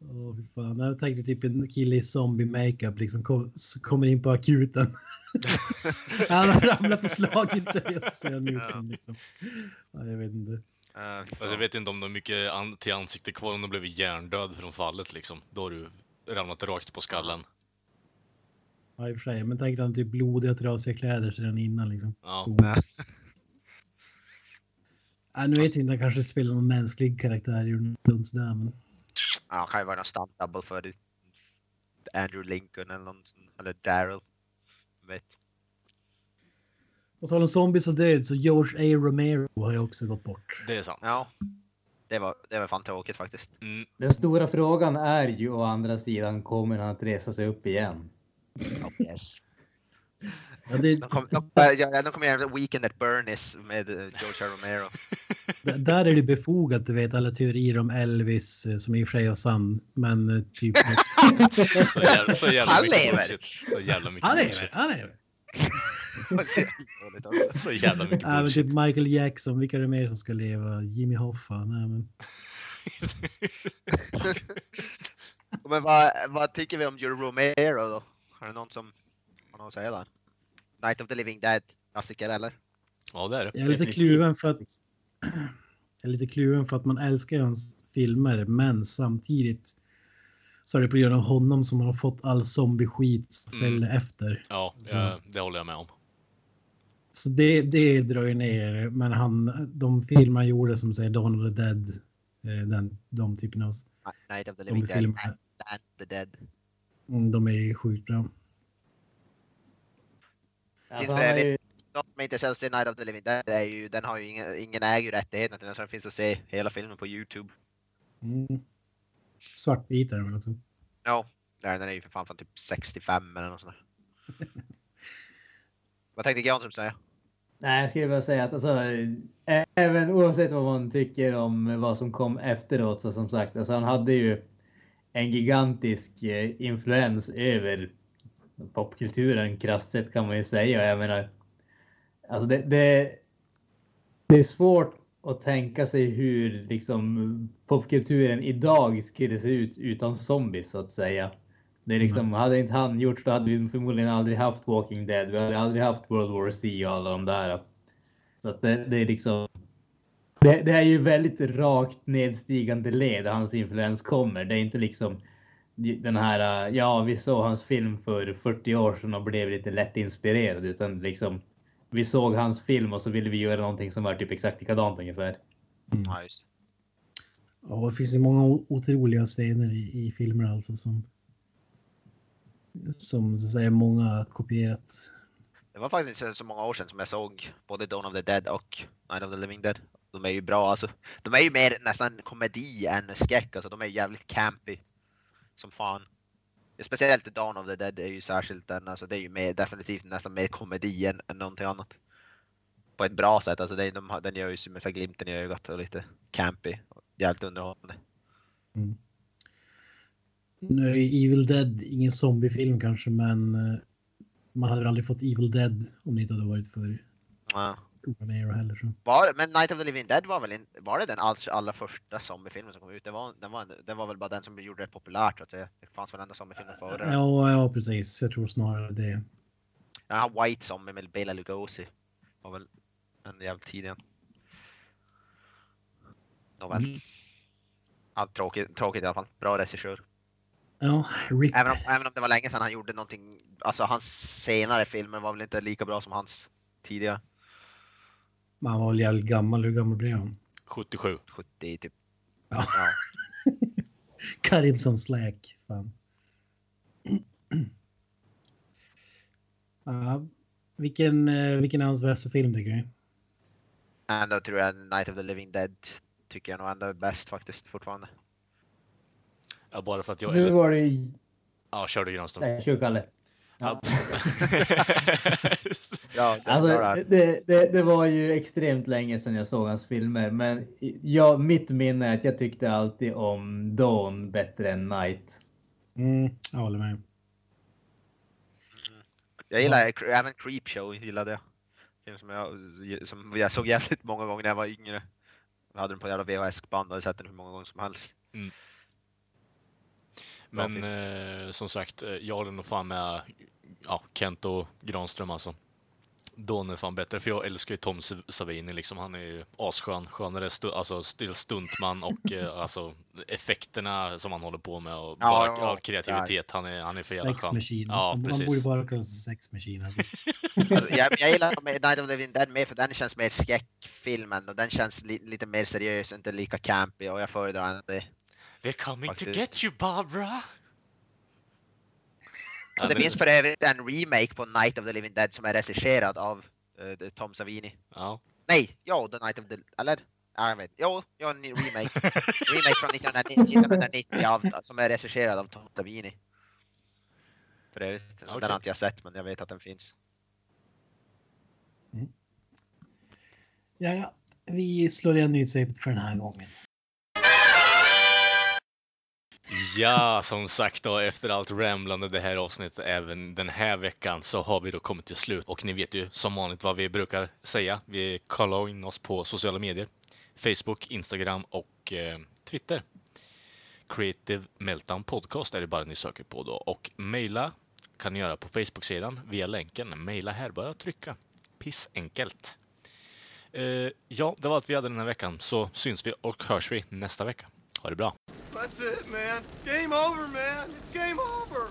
Åh, fy fan. Jag tänkte typ en kille i zombie makeup liksom kom, kommer in på akuten. *laughs* Han har ramlat och slagit sig han ut Ja. som liksom. Ja, jag vet inte. Uh, Alltså, jag vet inte om de har mycket an till ansikte kvar om de blev hjärndöd från fallet liksom. Då har du ramlat rakt på skallen. Ja, i och för sig. Men tänk dig han typ blodiga trasiga kläder sedan innan liksom. Ja. Boom. Ja, nu vet jag inte, han kanske spelar någon mänsklig karaktär i Lunds där, men Ja, kan ju vara någon stunt double för det. Andrew Lincoln eller någon eller Daryl. Vet. På tal om zombies och död så George A. Romero har ju också gått bort. Det är sant. Ja. Det var, det var fan tråkigt faktiskt. Mm, Den stora frågan är ju å andra sidan, kommer han att resa sig upp igen? Yes. Ja, det, De kommer de, ja, de kommer göra Weekend at Bernies med eh, George R. Romero. där är det befogat, du vet, alla teorier om Elvis eh, som i och för sig är sann. Men eh, typ... *laughs* så jävla, så jävla Han mycket lever. bullshit. Så jävla mycket han lever, bullshit. han lever. *laughs* Så jävla mycket bullshit. typ Michael Jackson, vilka är det mer som ska leva? Jimmy Hoffa? Nej, men... *laughs* Men vad, vad tycker vi om George Romero då? Har det någon som har något att säga där? Night of the Living Dead, klassiker eller? Ja, det är det. Jag är lite kluven för att... *clears throat* Jag är lite kluven för att man älskar hans filmer, men samtidigt så är det på grund av honom som man har fått all zombie-skit som Mm. efter. Ja, Så- eh, det håller jag med om. Så det, det drar ju ner, men han, de filmer han gjorde som säger Dawn of the Dead, eh, den, de typerna av Night of the Living Dead, Land of the Dead. De är sjukt bra. Alltså, han är ju, Något som inte säljs till Night of the Living Dead är ju, den har ju ingen, ingen äger ju rättigheterna till den så den finns att se hela filmen på Youtube. Mm. Svartvit är de också. Ja, den är ju för fan från typ 65 eller något sånt där. *laughs* Vad tänkte Granström säga? nej, jag skulle bara säga att alltså, ä- även oavsett vad man tycker om vad som kom efteråt, så som sagt, alltså, han hade ju en gigantisk eh, influens över popkulturen krasst sett kan man ju säga. Jag menar, alltså det, det, det är svårt att tänka sig hur liksom popkulturen idag skulle se ut utan zombies så att säga. Det är liksom, hade inte han gjort så hade vi förmodligen aldrig haft Walking Dead. Vi hade aldrig haft World War Z och alla de där. Så att det, det är liksom. Det, det är ju väldigt rakt nedstigande led hans influens kommer. Det är inte liksom den här, ja vi såg hans film för 40 år sedan och blev lite lätt inspirerade utan liksom vi såg hans film och så ville vi göra någonting som var typ exakt likadant ungefär. Ja, just. Ja, det finns ju många otroliga scener i, i filmer alltså som som så att säga många kopierat. Det var faktiskt inte så många år sedan som jag såg både Dawn of the Dead och Night of the Living Dead. De är ju bra alltså. De är ju mer nästan komedi än skräck alltså. De är ju jävligt campy. Som fan. Speciellt Dawn of the Dead är ju särskilt den, alltså det är ju mer, definitivt nästan mer komedi än, än någonting annat. På ett bra sätt, alltså det, de, den gör ju sig med glimten i ögat och lite campy. och Jävligt underhållande. Nu är Evil Dead ingen zombiefilm kanske, men eh, man hade aldrig fått Evil Dead om det inte hade varit för Ja. Romero heller. Så. Var, men Night of the Living Dead var väl in, var det den allra, allra första zombiefilmen som kom ut? Det var, den var, det var väl bara den som gjorde det populärt att säga. Det fanns väl ändå zombiefilmer före den. Ja, ja, precis. Jag tror snarare det. Den här White Zombie med Bela Lugosi var väl en jävligt tidig en. Nåväl. Mm. Ja, tråkigt, tråkigt i alla fall. Bra regissör. Ja, Rick. Även om, även om det var länge sedan han gjorde någonting. Alltså hans senare filmer var väl inte lika bra som hans tidiga. Man var väl jävligt gammal. Hur gammal blev han? 77. 70 typ. Ja. Ja. *laughs* Karin som släk. Fan. Ja, vilken, eh, vilken är hans bästa film tycker du? Ändå tror jag Night of the Living Dead tycker jag nog ändå är bäst faktiskt fortfarande. Ja, bara för att jag... Nu var det. Ja, kör du Granström. Nej, kör Kalle. Ja. *laughs* Ja, det, Alltså, det, det, det var ju extremt länge sedan jag såg hans filmer, men jag, mitt minne är att jag tyckte alltid om Dawn bättre än Night. Mm, jag håller med. Jag gillar cre- även Creepshow gillade jag. Film som jag, som jag såg jävligt många gånger när jag var yngre. Jag hade den på jävla VHS-band och hade sett den hur många gånger som helst. Bra Men eh, som sagt, eh, jag håller nog fan med ja, Kent och Granström alltså. Don är fan bättre, för jag älskar ju Tom Sav- Savini liksom. Han är ju asskön, skönare, stu, alltså stuntman och eh, *laughs* alltså effekterna som han håller på med och Ja, bara ja, all kreativitet. Han är, han är för jävla skön. Machine. Ja, han, han precis. borde bara kalla sig Sex Machine. Alltså. Alltså, *laughs* jag, jag gillar med Night of the Living Dead mer för den känns mer skräckfilmen och den känns li, lite mer seriös inte lika campy och jag föredrar det. They're coming to Faktiskt. get you, Barbara! Ja, det finns för övrigt en remake på Night of the Living Dead som är regisserad av är Tom Savini. Ja. Nej, jo, The Night of the... Eller? Ja, jag vet. Jo, jo en remake. *laughs* remake från 1990, 1990 av, som är regisserad av Tom Savini. För övrigt, Okej. den har inte jag sett, men jag vet att den finns. Ja, ja. Vi slår igen nyhetssvepet för den här gången. Ja, som sagt då, efter allt ramlande det här avsnittet även den här veckan så har vi då kommit till slut. Och ni vet ju som vanligt vad vi brukar säga. Vi kollar in oss på sociala medier. Facebook, Instagram och eh, Twitter. Creative Meltdown Podcast är det bara ni söker på då. Och mejla kan ni göra på Facebook-sidan via länken. Mejla här, bara trycka. Pissenkelt. Eh, ja, det var allt vi hade den här veckan. Så syns vi och hörs vi nästa vecka. Ha det bra! That's it, man. Game over, man. It's game over.